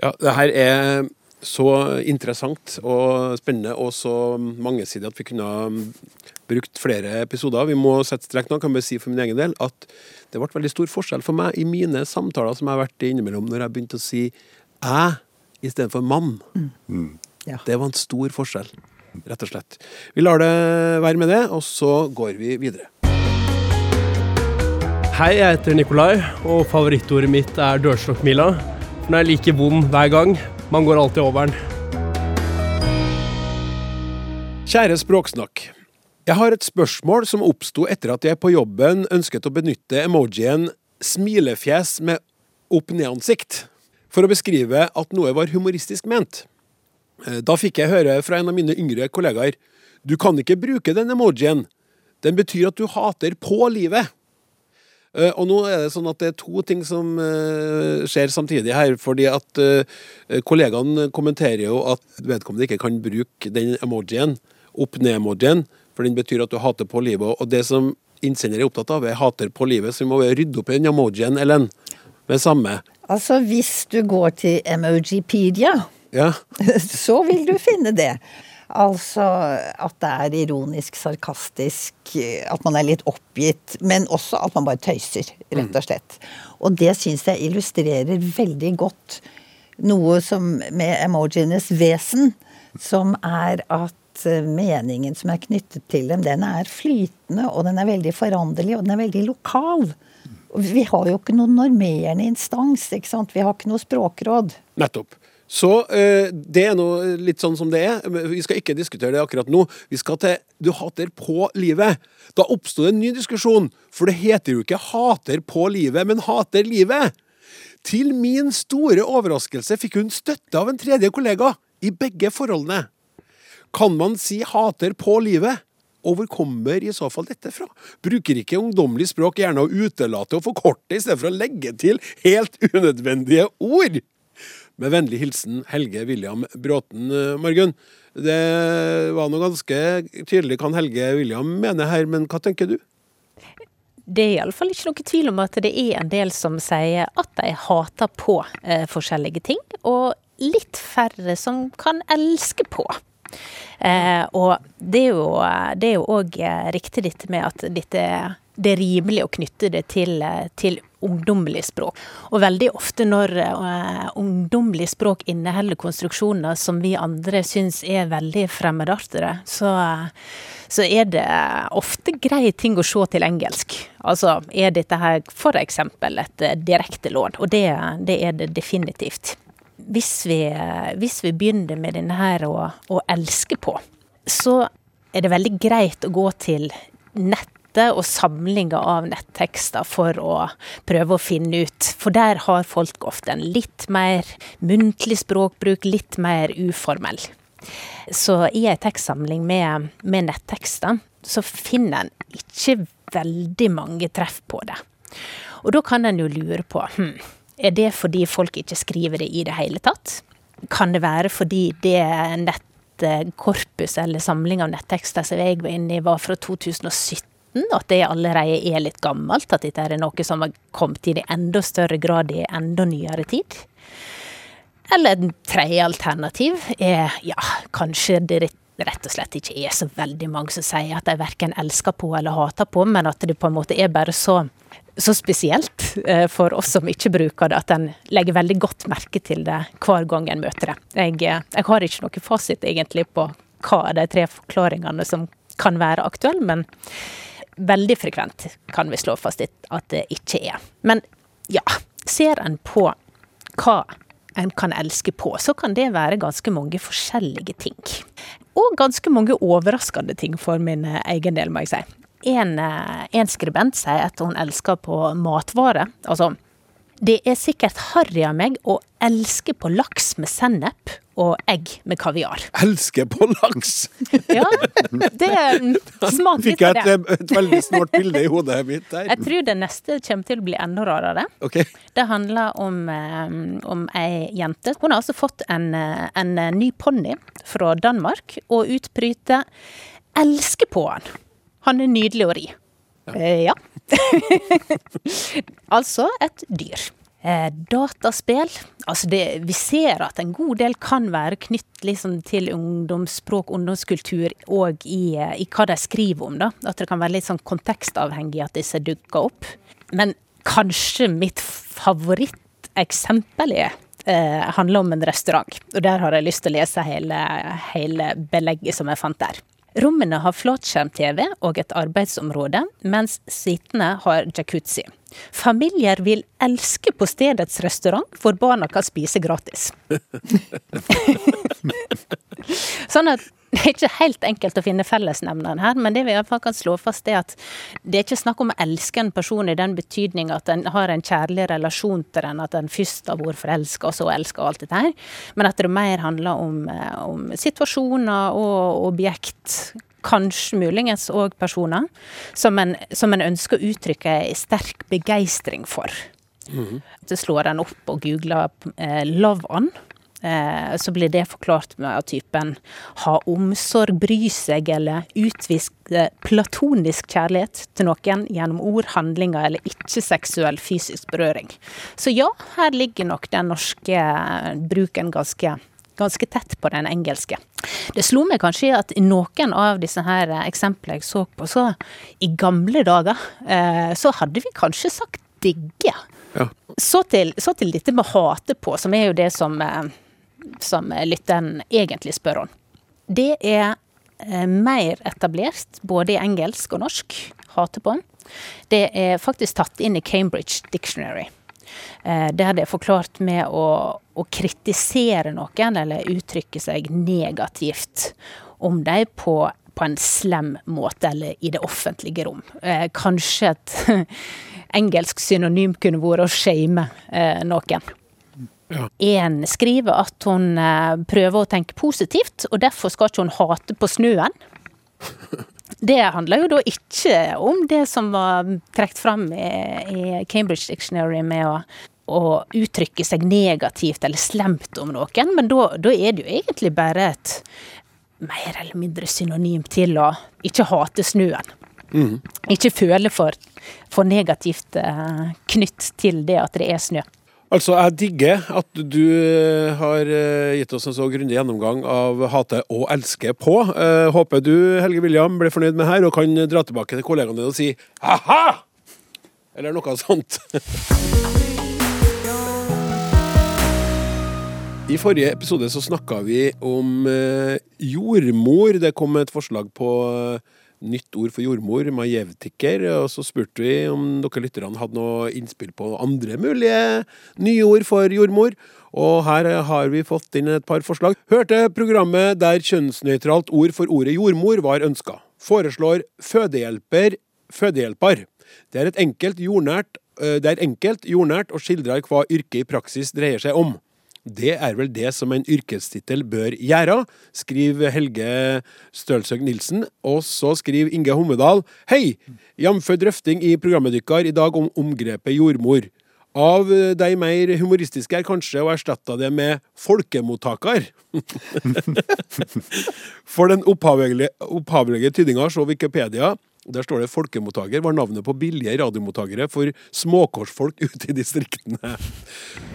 Ja, det her er så interessant og spennende og så mangesidig at vi kunne ha brukt flere episoder. Vi må sette strek nå. Kan bare si for min egen del at det ble veldig stor forskjell for meg i mine samtaler som jeg har vært i innimellom, når jeg begynte å si jeg istedenfor mann. Ja. Det var en stor forskjell, rett og slett. Vi lar det være med det, og så går vi videre. Hei, jeg heter Nikolai, og favorittordet mitt er dørstokkmila. For Den er like vond hver gang. Man går alltid over den. Kjære Språksnakk. Jeg har et spørsmål som oppsto etter at jeg på jobben ønsket å benytte emojien smilefjes med opp-ned-ansikt for å beskrive at noe var humoristisk ment. Eh, Da fikk jeg høre fra en av mine yngre kollegaer du kan ikke bruke den emojien. Den betyr at du hater på livet. Eh, Og nå er det sånn at det er to ting som eh, skjer samtidig her. Fordi at kollegaen kommenterer jo at vedkommende ikke kan bruke den emojien, opp-ned-emojien, for den betyr at du hater på livet. Og det som innsender er opptatt av, er hater på livet, så vi må rydde opp i den emojien, Ellen. Med samme. Altså, hvis du går til Emojipedia, Ja. så vil du finne det. Altså at det er ironisk, sarkastisk, at man er litt oppgitt, men også at man bare tøyser, rett og slett. Og det syns jeg illustrerer veldig godt noe som med emojienes vesen, som er at eh, meningen som er knyttet til dem, den er flytende, og den er veldig foranderlig, og den er veldig lokal. Vi har jo ikke noen normerende instans, ikke sant. Vi har ikke noe språkråd. Nettopp. Så eh, det er nå litt sånn som det er. Vi skal ikke diskutere det akkurat nå. Vi skal til du hater på livet. Da oppsto det en ny diskusjon, for det heter jo ikke hater på livet, men hater livet. Til min store overraskelse fikk hun støtte av en tredje kollega i begge forholdene. Kan man si hater på livet? Og hvor kommer i så fall dette fra? Bruker ikke ungdommelig språk gjerne å utelate og forkorte i stedet for å legge til helt unødvendige ord? Med vennlig hilsen Helge William Bråten, eh, Margunn. Det var noe ganske tydelig kan Helge William mene her, men hva tenker du? Det er iallfall ikke noe tvil om at det er en del som sier at de hater på eh, forskjellige ting, og litt færre som kan elske på. Eh, og det er jo òg eh, riktig dette med at dette, det er rimelig å knytte det til, eh, til ungdommelig språk. Og veldig ofte når uh, ungdommelig språk inneholder konstruksjoner som vi andre syns er veldig fremmedartere, så, så er det ofte greie ting å se til engelsk. Altså er dette her f.eks. et eh, direkte lån, og det, det er det definitivt hvis vi, hvis vi begynner med denne her å, å elske på, så er det veldig greit å gå til nettet og samlinger av nettekster for å prøve å finne ut. For der har folk ofte en litt mer muntlig språkbruk, litt mer uformell. Så i ei tekstsamling med, med nettekster, så finner en ikke veldig mange treff på det. Og da kan en jo lure på hm, er det fordi folk ikke skriver det i det hele tatt? Kan det være fordi det nettkorpus eller samling av nettekster som jeg var inne i, var fra 2017? At det allerede er litt gammelt? At dette er noe som har kommet inn i enda større grad i enda nyere tid? Eller et tredje alternativ er ja, kanskje det rett og slett ikke er så veldig mange som sier at de verken elsker på eller hater på, men at det på en måte er bare så så spesielt eh, for oss som ikke bruker det, at en legger veldig godt merke til det hver gang en møter det. Jeg, eh, jeg har ikke noe fasit egentlig på hva de tre forklaringene som kan være aktuelle, men veldig frekvent kan vi slå fast at det ikke er. Men ja, ser en på hva en kan elske på, så kan det være ganske mange forskjellige ting. Og ganske mange overraskende ting for min egen del, må jeg si en, eh, en skribent sier at hun elsker på matvare. Altså, det er sikkert harry av meg å elske på laks med sennep og egg med kaviar. Elske på laks! ja, det er litt det. Fikk jeg et, veldig snålt bilde i hodet mitt der. Jeg tror det neste kommer til å bli enda rarere. Okay. Det handler om, eh, om ei jente. Hun har altså fått en, eh, en ny ponni fra Danmark, og utbryter 'elsker på han'. Han er nydelig å ri. Ja. Eh, altså et dyr. Eh, dataspill. Altså det, vi ser at en god del kan være knytt liksom til ungdomsspråk, ungdomskultur, og i, eh, i, hva de skriver om. da. At det kan være litt sånn kontekstavhengig at disse dukker opp. Men kanskje mitt favoritteksempel er eh, handler om en restaurant. Og der har jeg lyst til å lese hele, hele belegget som jeg fant der. Rommene har flatskjerm-TV og et arbeidsområde, mens suitene har jacuzzi. Familier vil elske på stedets restaurant, hvor barna kan spise gratis. sånn at det er ikke helt enkelt å finne fellesnevneren her, men det vi i hvert fall kan slå fast, er at det er ikke snakk om å elske en person i den betydning at en har en kjærlig relasjon til den, at en først har vært forelska og så elsker og alt dette her, men at det mer handler om, eh, om situasjoner og objekt, kanskje muligens òg personer, som en, som en, ønsker å uttrykke sterk begeistring for. Mm. Så slår en opp og googler eh, 'love on'. Eh, så blir det forklart med typen ha omsorg, bry seg eller utvise platonisk kjærlighet til noen gjennom ord, handlinger eller ikke-seksuell fysisk berøring. Så ja, her ligger nok den norske bruken ganske, ganske tett på den engelske. Det slo meg kanskje at i noen av disse her eksemplene jeg så på, så i gamle dager, eh, så hadde vi kanskje sagt digge. Ja. Så, til, så til dette med hate på, som er jo det som eh, som lytteren egentlig spør om. Det er eh, mer etablert både i engelsk og norsk, Hater på. Det er faktisk tatt inn i Cambridge Dictionary. Eh, der det er forklart med å, å kritisere noen eller uttrykke seg negativt om dem på, på en slem måte eller i det offentlige rom. Eh, kanskje et engelsk synonym kunne vært å shame noen. Ja. En skriver at hun eh, prøver å tenke positivt, og derfor skal ikke hun hate på snøen. Det handler jo da ikke om det som var trukket fram i, i, Cambridge Dictionary med å, å, uttrykke seg negativt eller slemt om noen, men da, da er det jo egentlig bare et mer eller mindre synonym til å ikke hate snøen. Mm. Ikke føle for, for negativt eh, knytt til det at det er snø. Altså, jeg digger at du eh, har eh, gitt oss en så grundig gjennomgang av hate og elske på. Uh, håper du, Helge William, blir fornøyd med her og kan dra tilbake til kollegaene dine og si ha-ha! Eller noe sånt. I forrige episode så snakka vi om jordmor. Det kom et forslag på nytt ord for jordmor, majevtiker. Og så spurte vi om dere lytterne hadde noe innspill på andre mulige nye ord for jordmor. Og her har vi fått inn et par forslag. Hørte programmet der kjønnsnøytralt ord for ordet jordmor var ønska. Foreslår fødehjelper, fødehjelper. Det er enkelt jordnært det er enkelt, jordnært og skildrer hva yrket i praksis dreier seg om. Det er vel det som en yrkestittel bør gjøre, skriver Helge Stølsøg Nilsen. Og så skriver Inge Hommedal Hei! Jf. drøfting i programmet deres i dag om omgrepet jordmor. Av de mer humoristiske er kanskje å erstatte det med folkemottaker. For den opphavelige, opphavelige tydninga, se Wikipedia. Der står det 'folkemottaker' var navnet på billige radiomottakere for småkårsfolk ute i distriktene.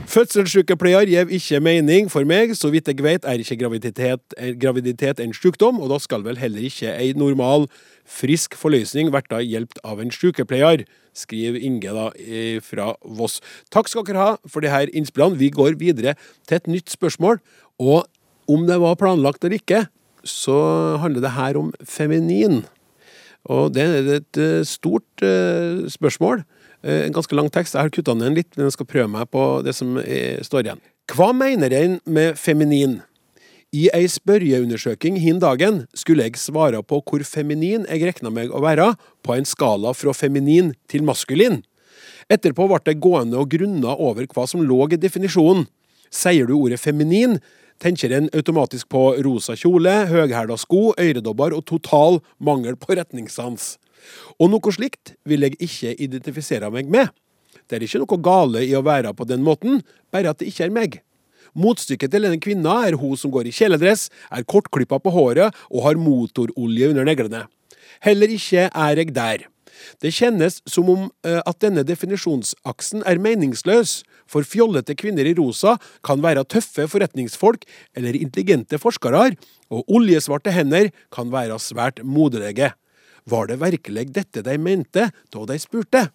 Fødselssykepleier gir ikke mening for meg. Så vidt jeg vet, er ikke graviditet, er graviditet en sykdom, og da skal vel heller ikke ei normal, frisk forløsning bli hjulpet av en sykepleier skriver Inge da fra Voss. Takk skal dere ha for disse innspillene. Vi går videre til et nytt spørsmål. Og om det var planlagt eller ikke, så handler det her om feminin. Og det er et eh, stort uh, spørsmål. Uh, en ganske lang tekst. Jeg har kutta den litt, men jeg skal prøve meg på det som står igjen. Hva mener en med feminin? I ei spørreundersøking hin dagen skulle jeg svare på hvor feminin jeg regna meg å være på en skala fra feminin til maskulin. Etterpå ble jeg gående og grunna over hva som lå i definisjonen. Sier du ordet feminin, tenker en automatisk på rosa kjole, høghæla sko, øredobber og total mangel på retningssans. Og noe slikt vil jeg ikke identifisere meg med. Det er ikke noe gale i å være på den måten, bare at det ikke er meg. Motstykket til denne kvinna er hun som går i kjeledress, er kortklippa på håret og har motorolje under neglene. Heller ikke er jeg der. Det kjennes som om eh, at denne definisjonsaksen er meningsløs, for fjollete kvinner i rosa kan være tøffe forretningsfolk eller intelligente forskere, og oljesvarte hender kan være svært moderlige. Var det virkelig dette de mente da de spurte?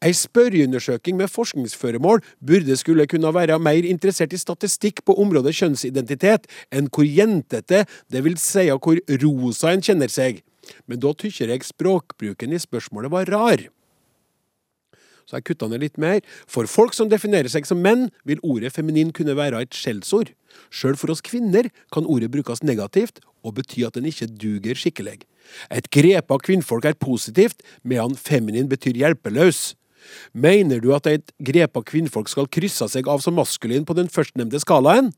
Ei spørreundersøking med forskningsføremål burde skulle kunne være mer interessert i statistikk på området kjønnsidentitet enn hvor jentete, det vil si hvor rosa en kjenner seg. Men da tykker jeg språkbruken i spørsmålet var rar. Så jeg kutta ned litt mer. For folk som definerer seg som menn, vil ordet feminin kunne være et skjellsord. Sjøl for oss kvinner kan ordet brukes negativt og bety at den ikke duger skikkelig. Et grep av kvinnfolk er positivt, medan feminin betyr hjelpeløs. Mener du at et grep av kvinnfolk skal krysse seg av som maskulin på den førstnevnte skalaen?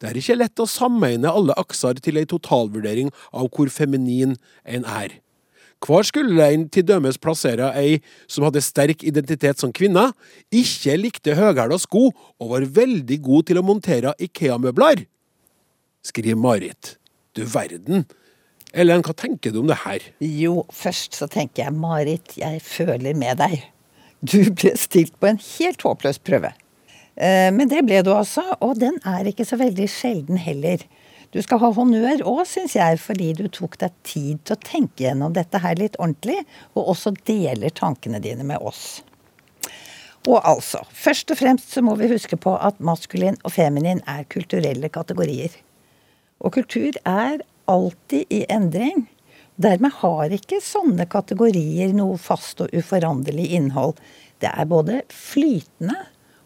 Det er ikke lett å sammegne alle akser til ei totalvurdering av hvor feminin en er. Hvor skulle en til dømes plassere ei som hadde sterk identitet som kvinne, ikke likte høghæla sko og var veldig god til å montere Ikea-møbler? Skriver Marit. Du verden. Ellen, hva tenker du om det her? Jo, først så tenker jeg, Marit, jeg føler med deg. Du ble stilt på en helt håpløs prøve. Eh, men det ble du altså, og den er ikke så veldig sjelden heller. Du skal ha honnør òg, syns jeg, fordi du tok deg tid til å tenke gjennom dette her litt ordentlig, og også deler tankene dine med oss. Og altså, først og fremst så må vi huske på at maskulin og feminin er kulturelle kategorier. Og kultur er alltid i endring. Dermed har ikke sånne kategorier noe fast og uforanderlig innhold. Det er både flytende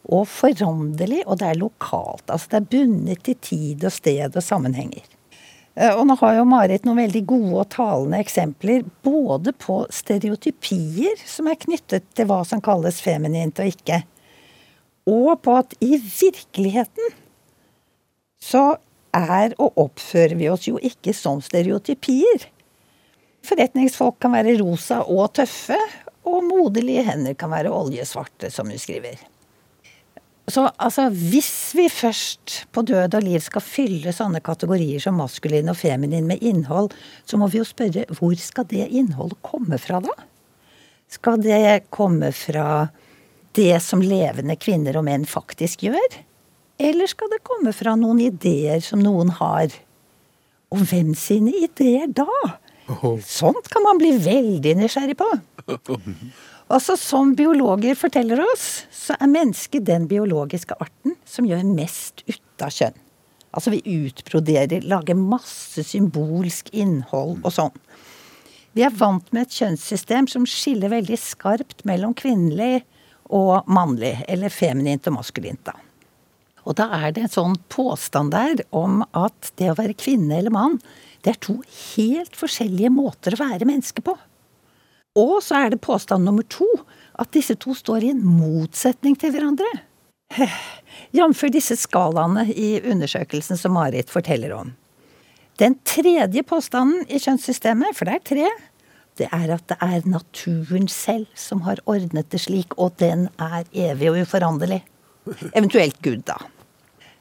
og foranderlig, og det er lokalt. Altså det er bundet til tid og sted og sammenhenger. Eh, og nå har jo Marit noen veldig gode og talende eksempler både på stereotypier som er knyttet til hva som kalles feminint og ikke, og på at i virkeligheten så er og oppfører vi oss jo ikke som stereotypier. Forretningsfolk kan være rosa og tøffe, og moderlige hender kan være oljesvarte, som hun skriver. Så altså, hvis vi først på død og liv skal fylle sånne kategorier som maskulin og feminin med innhold, så må vi jo spørre hvor skal det innholdet komme fra, da? Skal det komme fra det som levende kvinner og menn faktisk gjør? Eller skal det komme fra noen ideer som noen har? Og hvem sine ideer da? Sånt kan man bli veldig nysgjerrig på. Altså, Som biologer forteller oss, så er mennesket den biologiske arten som gjør mest ut av kjønn. Altså vi utbroderer, lager masse symbolsk innhold og sånn. Vi er vant med et kjønnssystem som skiller veldig skarpt mellom kvinnelig og mannlig, eller feminint og maskulint, da. Og da er det en sånn påstand der om at det å være kvinne eller mann, det er to helt forskjellige måter å være menneske på. Og så er det påstand nummer to at disse to står i en motsetning til hverandre. Jf. disse skalaene i undersøkelsen som Marit forteller om. Den tredje påstanden i kjønnssystemet, for det er tre, det er at det er naturen selv som har ordnet det slik, og den er evig og uforanderlig. Eventuelt Gud, da.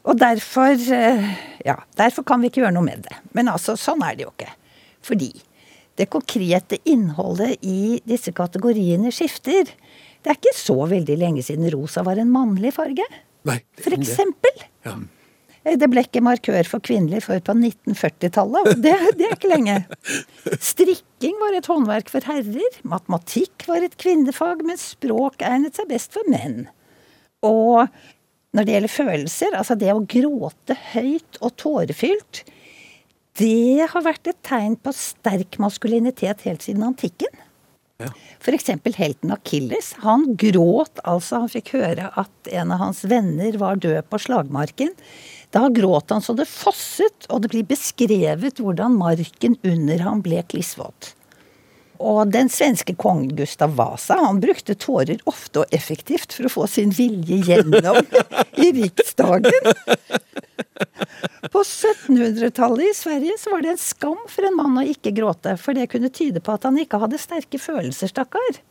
Og derfor eh, Ja, derfor kan vi ikke gjøre noe med det. Men altså, sånn er det jo ikke. Fordi det konkrete innholdet i disse kategoriene skifter. Det er ikke så veldig lenge siden rosa var en mannlig farge. Nei, For eksempel. Ja. Det ble ikke markør for kvinnelig før på 1940-tallet. og Det, det er ikke lenge. Strikking var et håndverk for herrer. Matematikk var et kvinnefag, mens språk egnet seg best for menn. Og når det gjelder følelser, altså det å gråte høyt og tårefylt, det har vært et tegn på sterk maskulinitet helt siden antikken. Ja. For eksempel helten Akilles. Han gråt altså. Han fikk høre at en av hans venner var død på slagmarken. Da gråt han så det fosset, og det blir beskrevet hvordan marken under ham ble klissvåt. Og den svenske kongen Gustav Vasa han brukte tårer ofte og effektivt for å få sin vilje gjennom i riksdagen. På 1700-tallet i Sverige så var det en skam for en mann å ikke gråte, for det kunne tyde på at han ikke hadde sterke følelser, stakkar.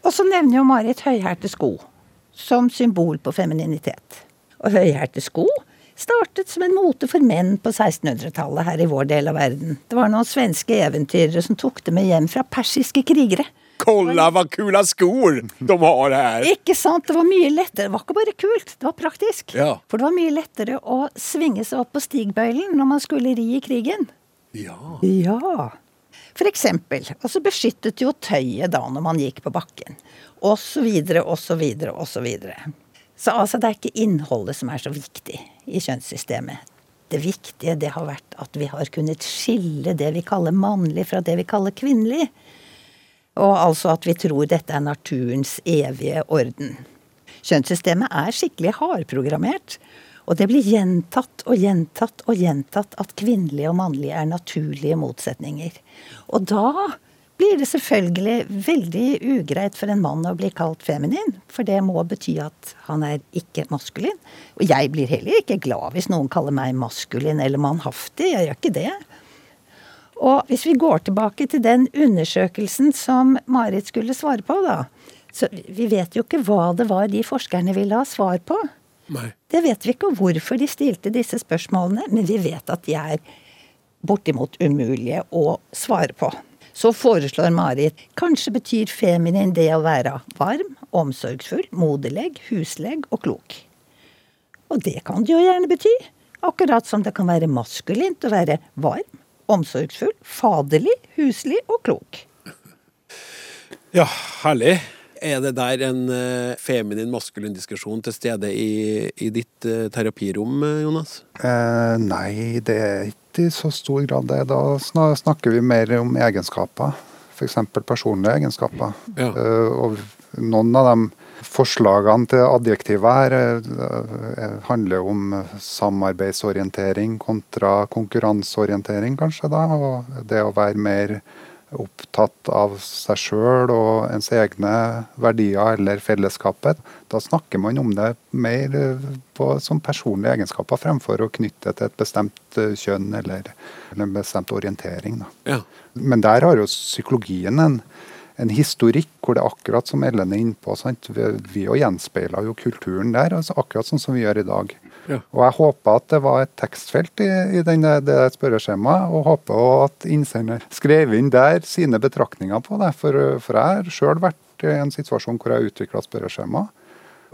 Og så nevner jo Marit høyhælte sko som symbol på femininitet. Og høyhælte sko startet som en mote for menn på 1600-tallet her i vår del av verden. Det var noen svenske eventyrere som tok det med hjem fra persiske krigere. Kolla hva kula skor de har her! Ikke sant? Det var mye lettere. Det var ikke bare kult, det var praktisk. Ja. For det var mye lettere å svinge seg opp på stigbøylen når man skulle ri i krigen. Ja. Ja. For eksempel. Og så beskyttet jo tøyet da når man gikk på bakken. Og så videre, og så videre, og så videre. Så altså, det er ikke innholdet som er så viktig i kjønnssystemet. Det viktige det har vært at vi har kunnet skille det vi kaller mannlig fra det vi kaller kvinnelig. Og altså at vi tror dette er naturens evige orden. Kjønnssystemet er skikkelig hardprogrammert. Og det blir gjentatt og gjentatt og gjentatt at kvinnelige og mannlige er naturlige motsetninger. Og da blir det selvfølgelig veldig ugreit for en mann å bli kalt feminin. For det må bety at han er ikke maskulin. Og jeg blir heller ikke glad hvis noen kaller meg maskulin eller mannhaftig. Jeg gjør ikke det. Og hvis vi går tilbake til den undersøkelsen som Marit skulle svare på, da. Så vi vet jo ikke hva det var de forskerne ville ha svar på. Nei. Det vet vi ikke hvorfor de stilte disse spørsmålene, men vi vet at de er bortimot umulige å svare på. Så foreslår Marit kanskje betyr feminin det å være varm, omsorgsfull, moderlig, huslegg og klok. Og det kan det jo gjerne bety. Akkurat som det kan være maskulint å være varm, omsorgsfull, faderlig, huslig og klok. Ja, herlig. Er det der en eh, feminin maskulin diskusjon til stede i, i ditt eh, terapirom, eh, Jonas? Eh, nei, det er ikke i så stor grad det. Da snakker vi mer om egenskaper. F.eks. personlige egenskaper. Ja. Eh, og noen av de forslagene til adjektiver her eh, eh, handler om samarbeidsorientering kontra konkurranseorientering, kanskje. da, Og det å være mer opptatt av seg sjøl og ens egne verdier eller fellesskapet. Da snakker man om det mer eh, på, som personlige egenskaper, fremfor å knytte det til et bestemt eh, kjønn eller, eller en bestemt orientering. Ja. Men der har jo psykologien en, en historikk hvor det er akkurat som Ellen er innpå. Sant? Vi, vi jo gjenspeiler jo kulturen der, altså akkurat sånn som vi gjør i dag. Ja. Og jeg håper at det var et tekstfelt i, i denne, det spørreskjemaet, og håper også at innsender skrev inn der sine betraktninger på det. For, for jeg har sjøl vært i en situasjon hvor jeg har utvikla spørreskjema.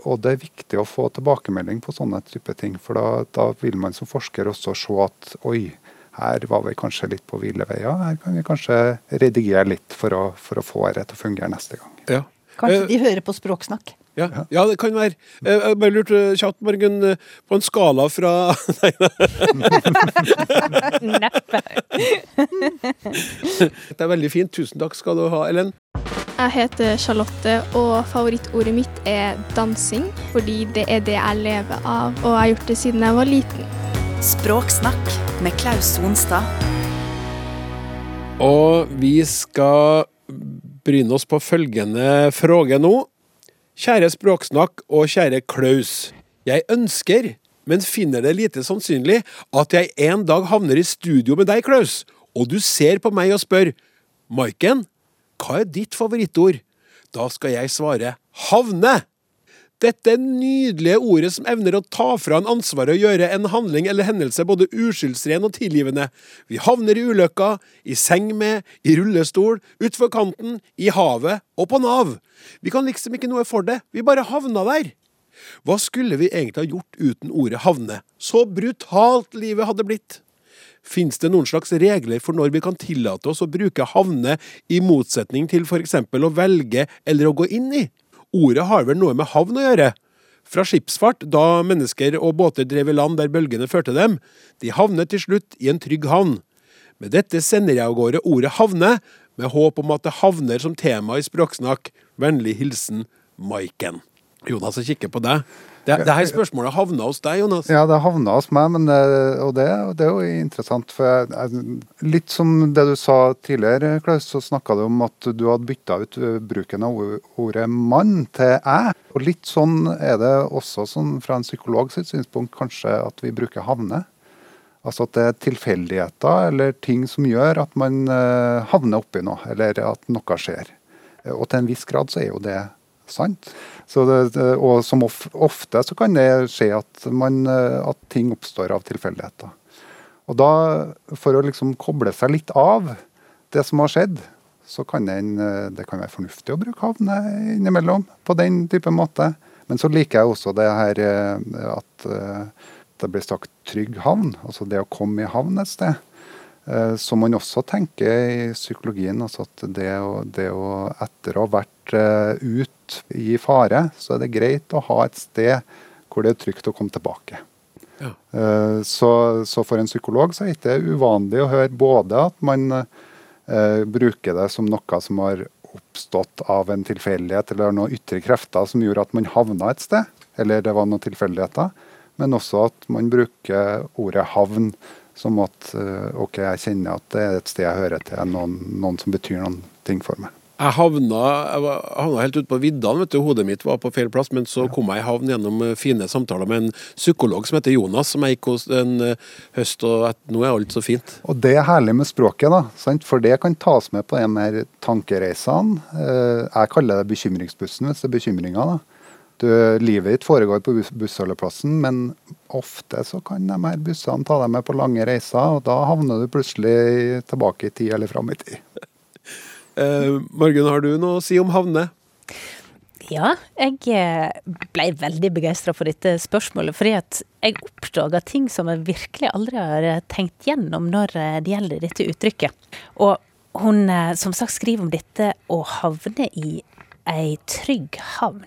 Og det er viktig å få tilbakemelding på sånne type ting, for da, da vil man som forsker også se at oi, her var vi kanskje litt på ville veier. Her kan vi kanskje redigere litt for å, for å få dette til å fungere neste gang. Ja. Kanskje Eh, de hører på språksnakk. Ja, ja, det kan være. Eh, Jeg bare lurte kjapt, Margunn, eh, på en skala fra Nei, Neppe. det er veldig fint. Tusen takk skal du ha, Ellen. Jeg heter Charlotte, og favorittordet mitt er dansing. Fordi det er det jeg lever av, og jeg har gjort det siden jeg var liten. Språksnakk med Klaus Sonstad. Og vi skal bryne oss på følgende fråge nå. Kjære Språksnakk og kjære Klaus. Jeg ønsker, men finner det lite sannsynlig, at jeg en dag havner i studio med deg, Klaus, og du ser på meg og spør Maiken, hva er ditt favorittord? Da skal jeg svare havne. Dette nydelige ordet som evner å ta fra en ansvaret og gjøre en handling eller hendelse både uskyldsren og tilgivende. Vi havner i ulykka, i seng med, i rullestol, utfor kanten, i havet og på Nav. Vi kan liksom ikke noe for det, vi bare havna der. Hva skulle vi egentlig ha gjort uten ordet havne? Så brutalt livet hadde blitt. Fins det noen slags regler for når vi kan tillate oss å bruke havne i motsetning til for eksempel å velge eller å gå inn i? Ordet har vel noe med havn å gjøre? Fra skipsfart, da mennesker og båter drev i land der bølgene førte dem, de havnet til slutt i en trygg havn. Med dette sender jeg av gårde ordet havne, med håp om at det havner som tema i Språksnakk. Vennlig hilsen Maiken. Jonas, jeg kikker på deg. Det, det her spørsmålet havna hos deg, Jonas. Ja, det havna hos meg, men, eh, og det, det, er jo interessant. for jeg, Litt som det du sa tidligere, Klaus, så snakka du om at du hadde bytta ut eh, bruken av ordet 'mann' til 'jeg'. Og Litt sånn er det også sånn, fra en psykolog sitt synspunkt kanskje at vi bruker 'havne'. Altså at det er tilfeldigheter eller ting som gjør at man uh, havner oppi noe, eller at noe skjer. Og til en viss grad så er jo det. Det, og som ofte så kan det skje at, man, eh, at ting oppstår av tilfeldigheter. Og da, for å liksom koble seg litt av det som har skjedd, så kan den, eh, det kan være fornuftig å bruke havne innimellom på den type måte. Men så liker jeg også det her eh, at det blir sagt trygg havn. Altså det å komme i havn et sted. Eh, som man også tenker i psykologien. altså at det å, det å Etter å ha vært eh, ut i fare, så er det greit å ha et sted hvor det er trygt å komme tilbake. Ja. Eh, så, så, for en psykolog så er det ikke uvanlig å høre både at man eh, bruker det som noe som har oppstått av en tilfeldighet eller noen ytre krefter som gjorde at man havna et sted, eller det var noen tilfeldigheter, men også at man bruker ordet havn som at eh, OK, jeg kjenner at det er et sted jeg hører til, noen, noen som betyr noen ting for meg. Jeg havna, jeg havna helt ute på viddene. vet du, Hodet mitt var på feil plass. Men så kom jeg i havn gjennom eh, fine samtaler med en psykolog som heter Jonas, som jeg gikk hos en eh, høst, og et, nå er alt så fint. Og Det er herlig med språket, da, sant? for det kan tas med på de her tankereisene. Jeg kaller det bekymringsbussen hvis det er bekymringer. da. Du, livet ditt foregår på bussholdeplassen, men ofte så kan de her bussene ta deg med på lange reiser, og da havner du plutselig tilbake i tid eller fram i tid. Eh, Margunn, har du noe å si om havner? Ja, jeg eh, ble veldig begeistra for dette spørsmålet. Fordi at jeg oppdaga ting som jeg virkelig aldri har eh, tenkt gjennom når eh, det gjelder dette uttrykket. Og hun som sagt skriver om dette å havne i ei trygg havn.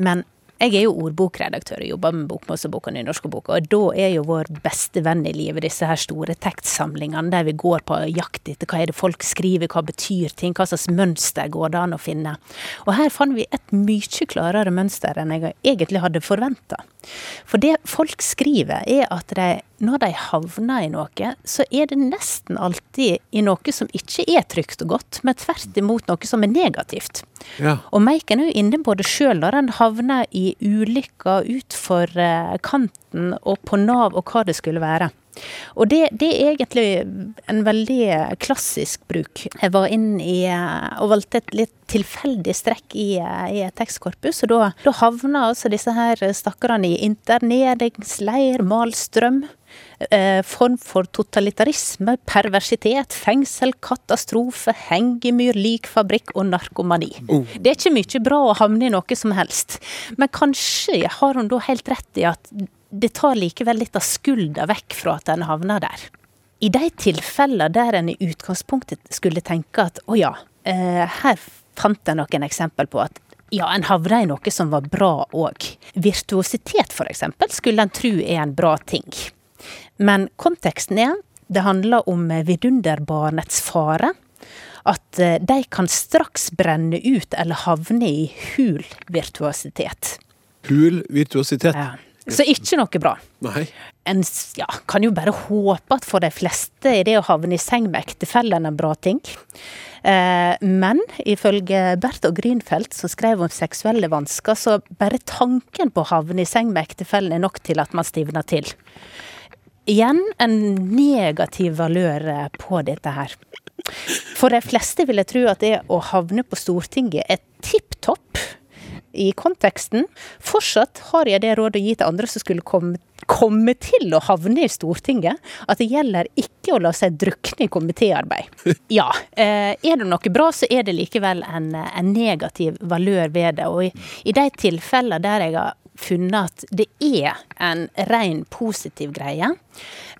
Men jeg er jo ordbokredaktør og jobber med Bokmålsboka og nynorskbok, og da er jo vår beste venn i livet disse her store tekstsamlingene der vi går på jakt etter hva er det folk skriver, hva betyr ting, hva slags mønster går det an å finne. Og her fant vi et mye klarere mønster enn jeg egentlig hadde forventa. For det folk skriver, er at de, når de havner i noe, så er det nesten alltid i noe som ikke er trygt og godt, men tvert imot noe som er negativt. Ja. Og Meiken er jo inne på det sjøl når han havner i ulykka utfor eh, kanten og på Nav og hva det skulle være. Og det, det, er egentlig en veldig klassisk bruk. Jeg var inn i og valgte et litt tilfeldig strekk i, i et tekstkorpus, og da, da havna altså disse her stakkarene i interneringsleir, malstrøm. Eh, form for totalitarisme, perversitet, fengsel, katastrofe, hengemyr, likfabrikk og narkomani. Oh. Det er ikke mye bra å havne i noe som helst, men kanskje har hun da helt rett i at det tar likevel litt av skulda vekk fra at en havner der. I de tilfellene der en i utgangspunktet skulle tenke at å ja, eh, her fant jeg noen eksempel på at ja, en havna i noe som var bra òg. Virtuositet, eksempel, skulle en tro er en bra ting. Men konteksten er det handler om vidunderbarnets fare. At eh, de kan straks brenne ut eller havne i hul virtuositet. Hul virtuositet? Ja. Så ikke noe bra. Nei. En ja, kan jo bare håpe at for de fleste er det å havne i seng med ektefellen en bra ting. Eh, men ifølge Bert og Grünfeldt, som skrev om seksuelle vansker, så bare tanken på å havne i seng med ektefellen er nok til at man stivner til. Igjen en negativ valør eh, på dette her. For de fleste vil jeg tro at det å havne på Stortinget er tipp topp i konteksten. Fortsatt har jeg det rådet å gi til andre som skulle komme, komme til å havne i Stortinget, at det gjelder ikke å la seg drukne i komitéarbeid. Ja, eh, er det noe bra, så er det likevel en, en negativ valør ved det. Og i, i de tilfellene der jeg har funnet at det er en ren positiv greie,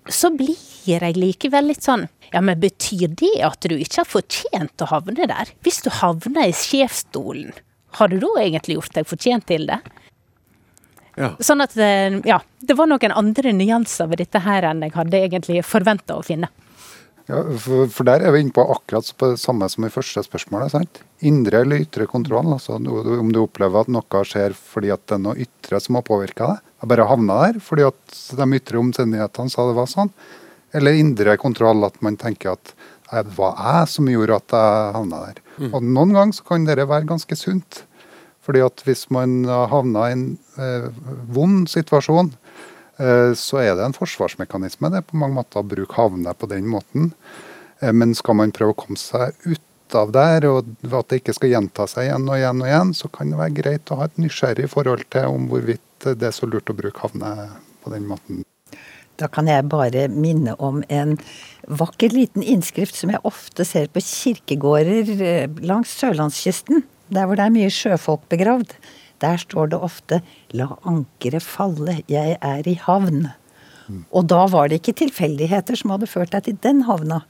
så blir jeg likevel litt sånn Ja, men betyr det at du ikke har fortjent å havne der? Hvis du havner i sjefsstolen, har du da egentlig gjort deg fortjent til det? Ja. Sånn at, eh, ja, det var noen andre nyanser ved dette her enn jeg hadde egentlig forventa å finne. Ja, for, for der er vi inne på akkurat på det samme som i første spørsmålet. sant? Indre eller ytre kontroll. altså Om du opplever at noe skjer fordi at det er noe ytre som har påvirka deg. Jeg bare havna der fordi at de ytre omstendighetene sa det var sånn. Eller indre kontroll, at man tenker at «Nei, det var jeg som gjorde at jeg havna der. Og noen ganger så kan dette være ganske sunt. Fordi at hvis man havna i en eh, vond situasjon, så er det en forsvarsmekanisme det er på mange måter å bruke havner på den måten. Eh, men skal man prøve å komme seg ut av der, og at det ikke skal gjenta seg igjen og igjen, og igjen, så kan det være greit å ha et nysgjerrig forhold til om hvorvidt det er så lurt å bruke havner på den måten. Da kan jeg bare minne om en vakker liten innskrift som jeg ofte ser på kirkegårder eh, langs sørlandskysten, der hvor det er mye sjøfolk begravd. Der står det ofte 'La ankeret falle, jeg er i havn'. Og da var det ikke tilfeldigheter som hadde ført deg til den havna.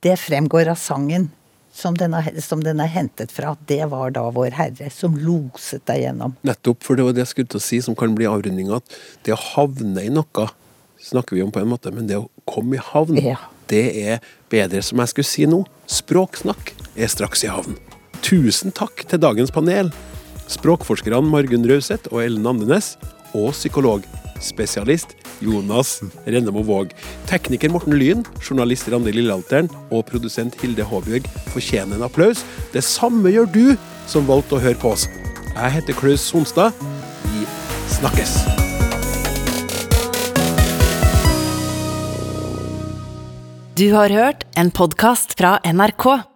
Det fremgår av sangen som den, er, som den er hentet fra. Det var da Vår Herre som loset deg gjennom. Nettopp, for det var det jeg skulle til å si, som kan bli avrundinga. At det å havne i noe snakker vi om på en måte, men det å komme i havn, Ja. det er bedre, som jeg skulle si nå. Språksnakk er straks i havn. Tusen takk til dagens panel. Språkforskerne Margunn Rauseth og Ellen Andenes, og psykologspesialist Jonas Rennemo Våg. Tekniker Morten Lyn, journalist Randi Lillealteren og produsent Hilde Håbjørg fortjener en applaus. Det samme gjør du som valgte å høre på oss. Jeg heter Klaus Sonstad. Vi snakkes. Du har hørt en podkast fra NRK.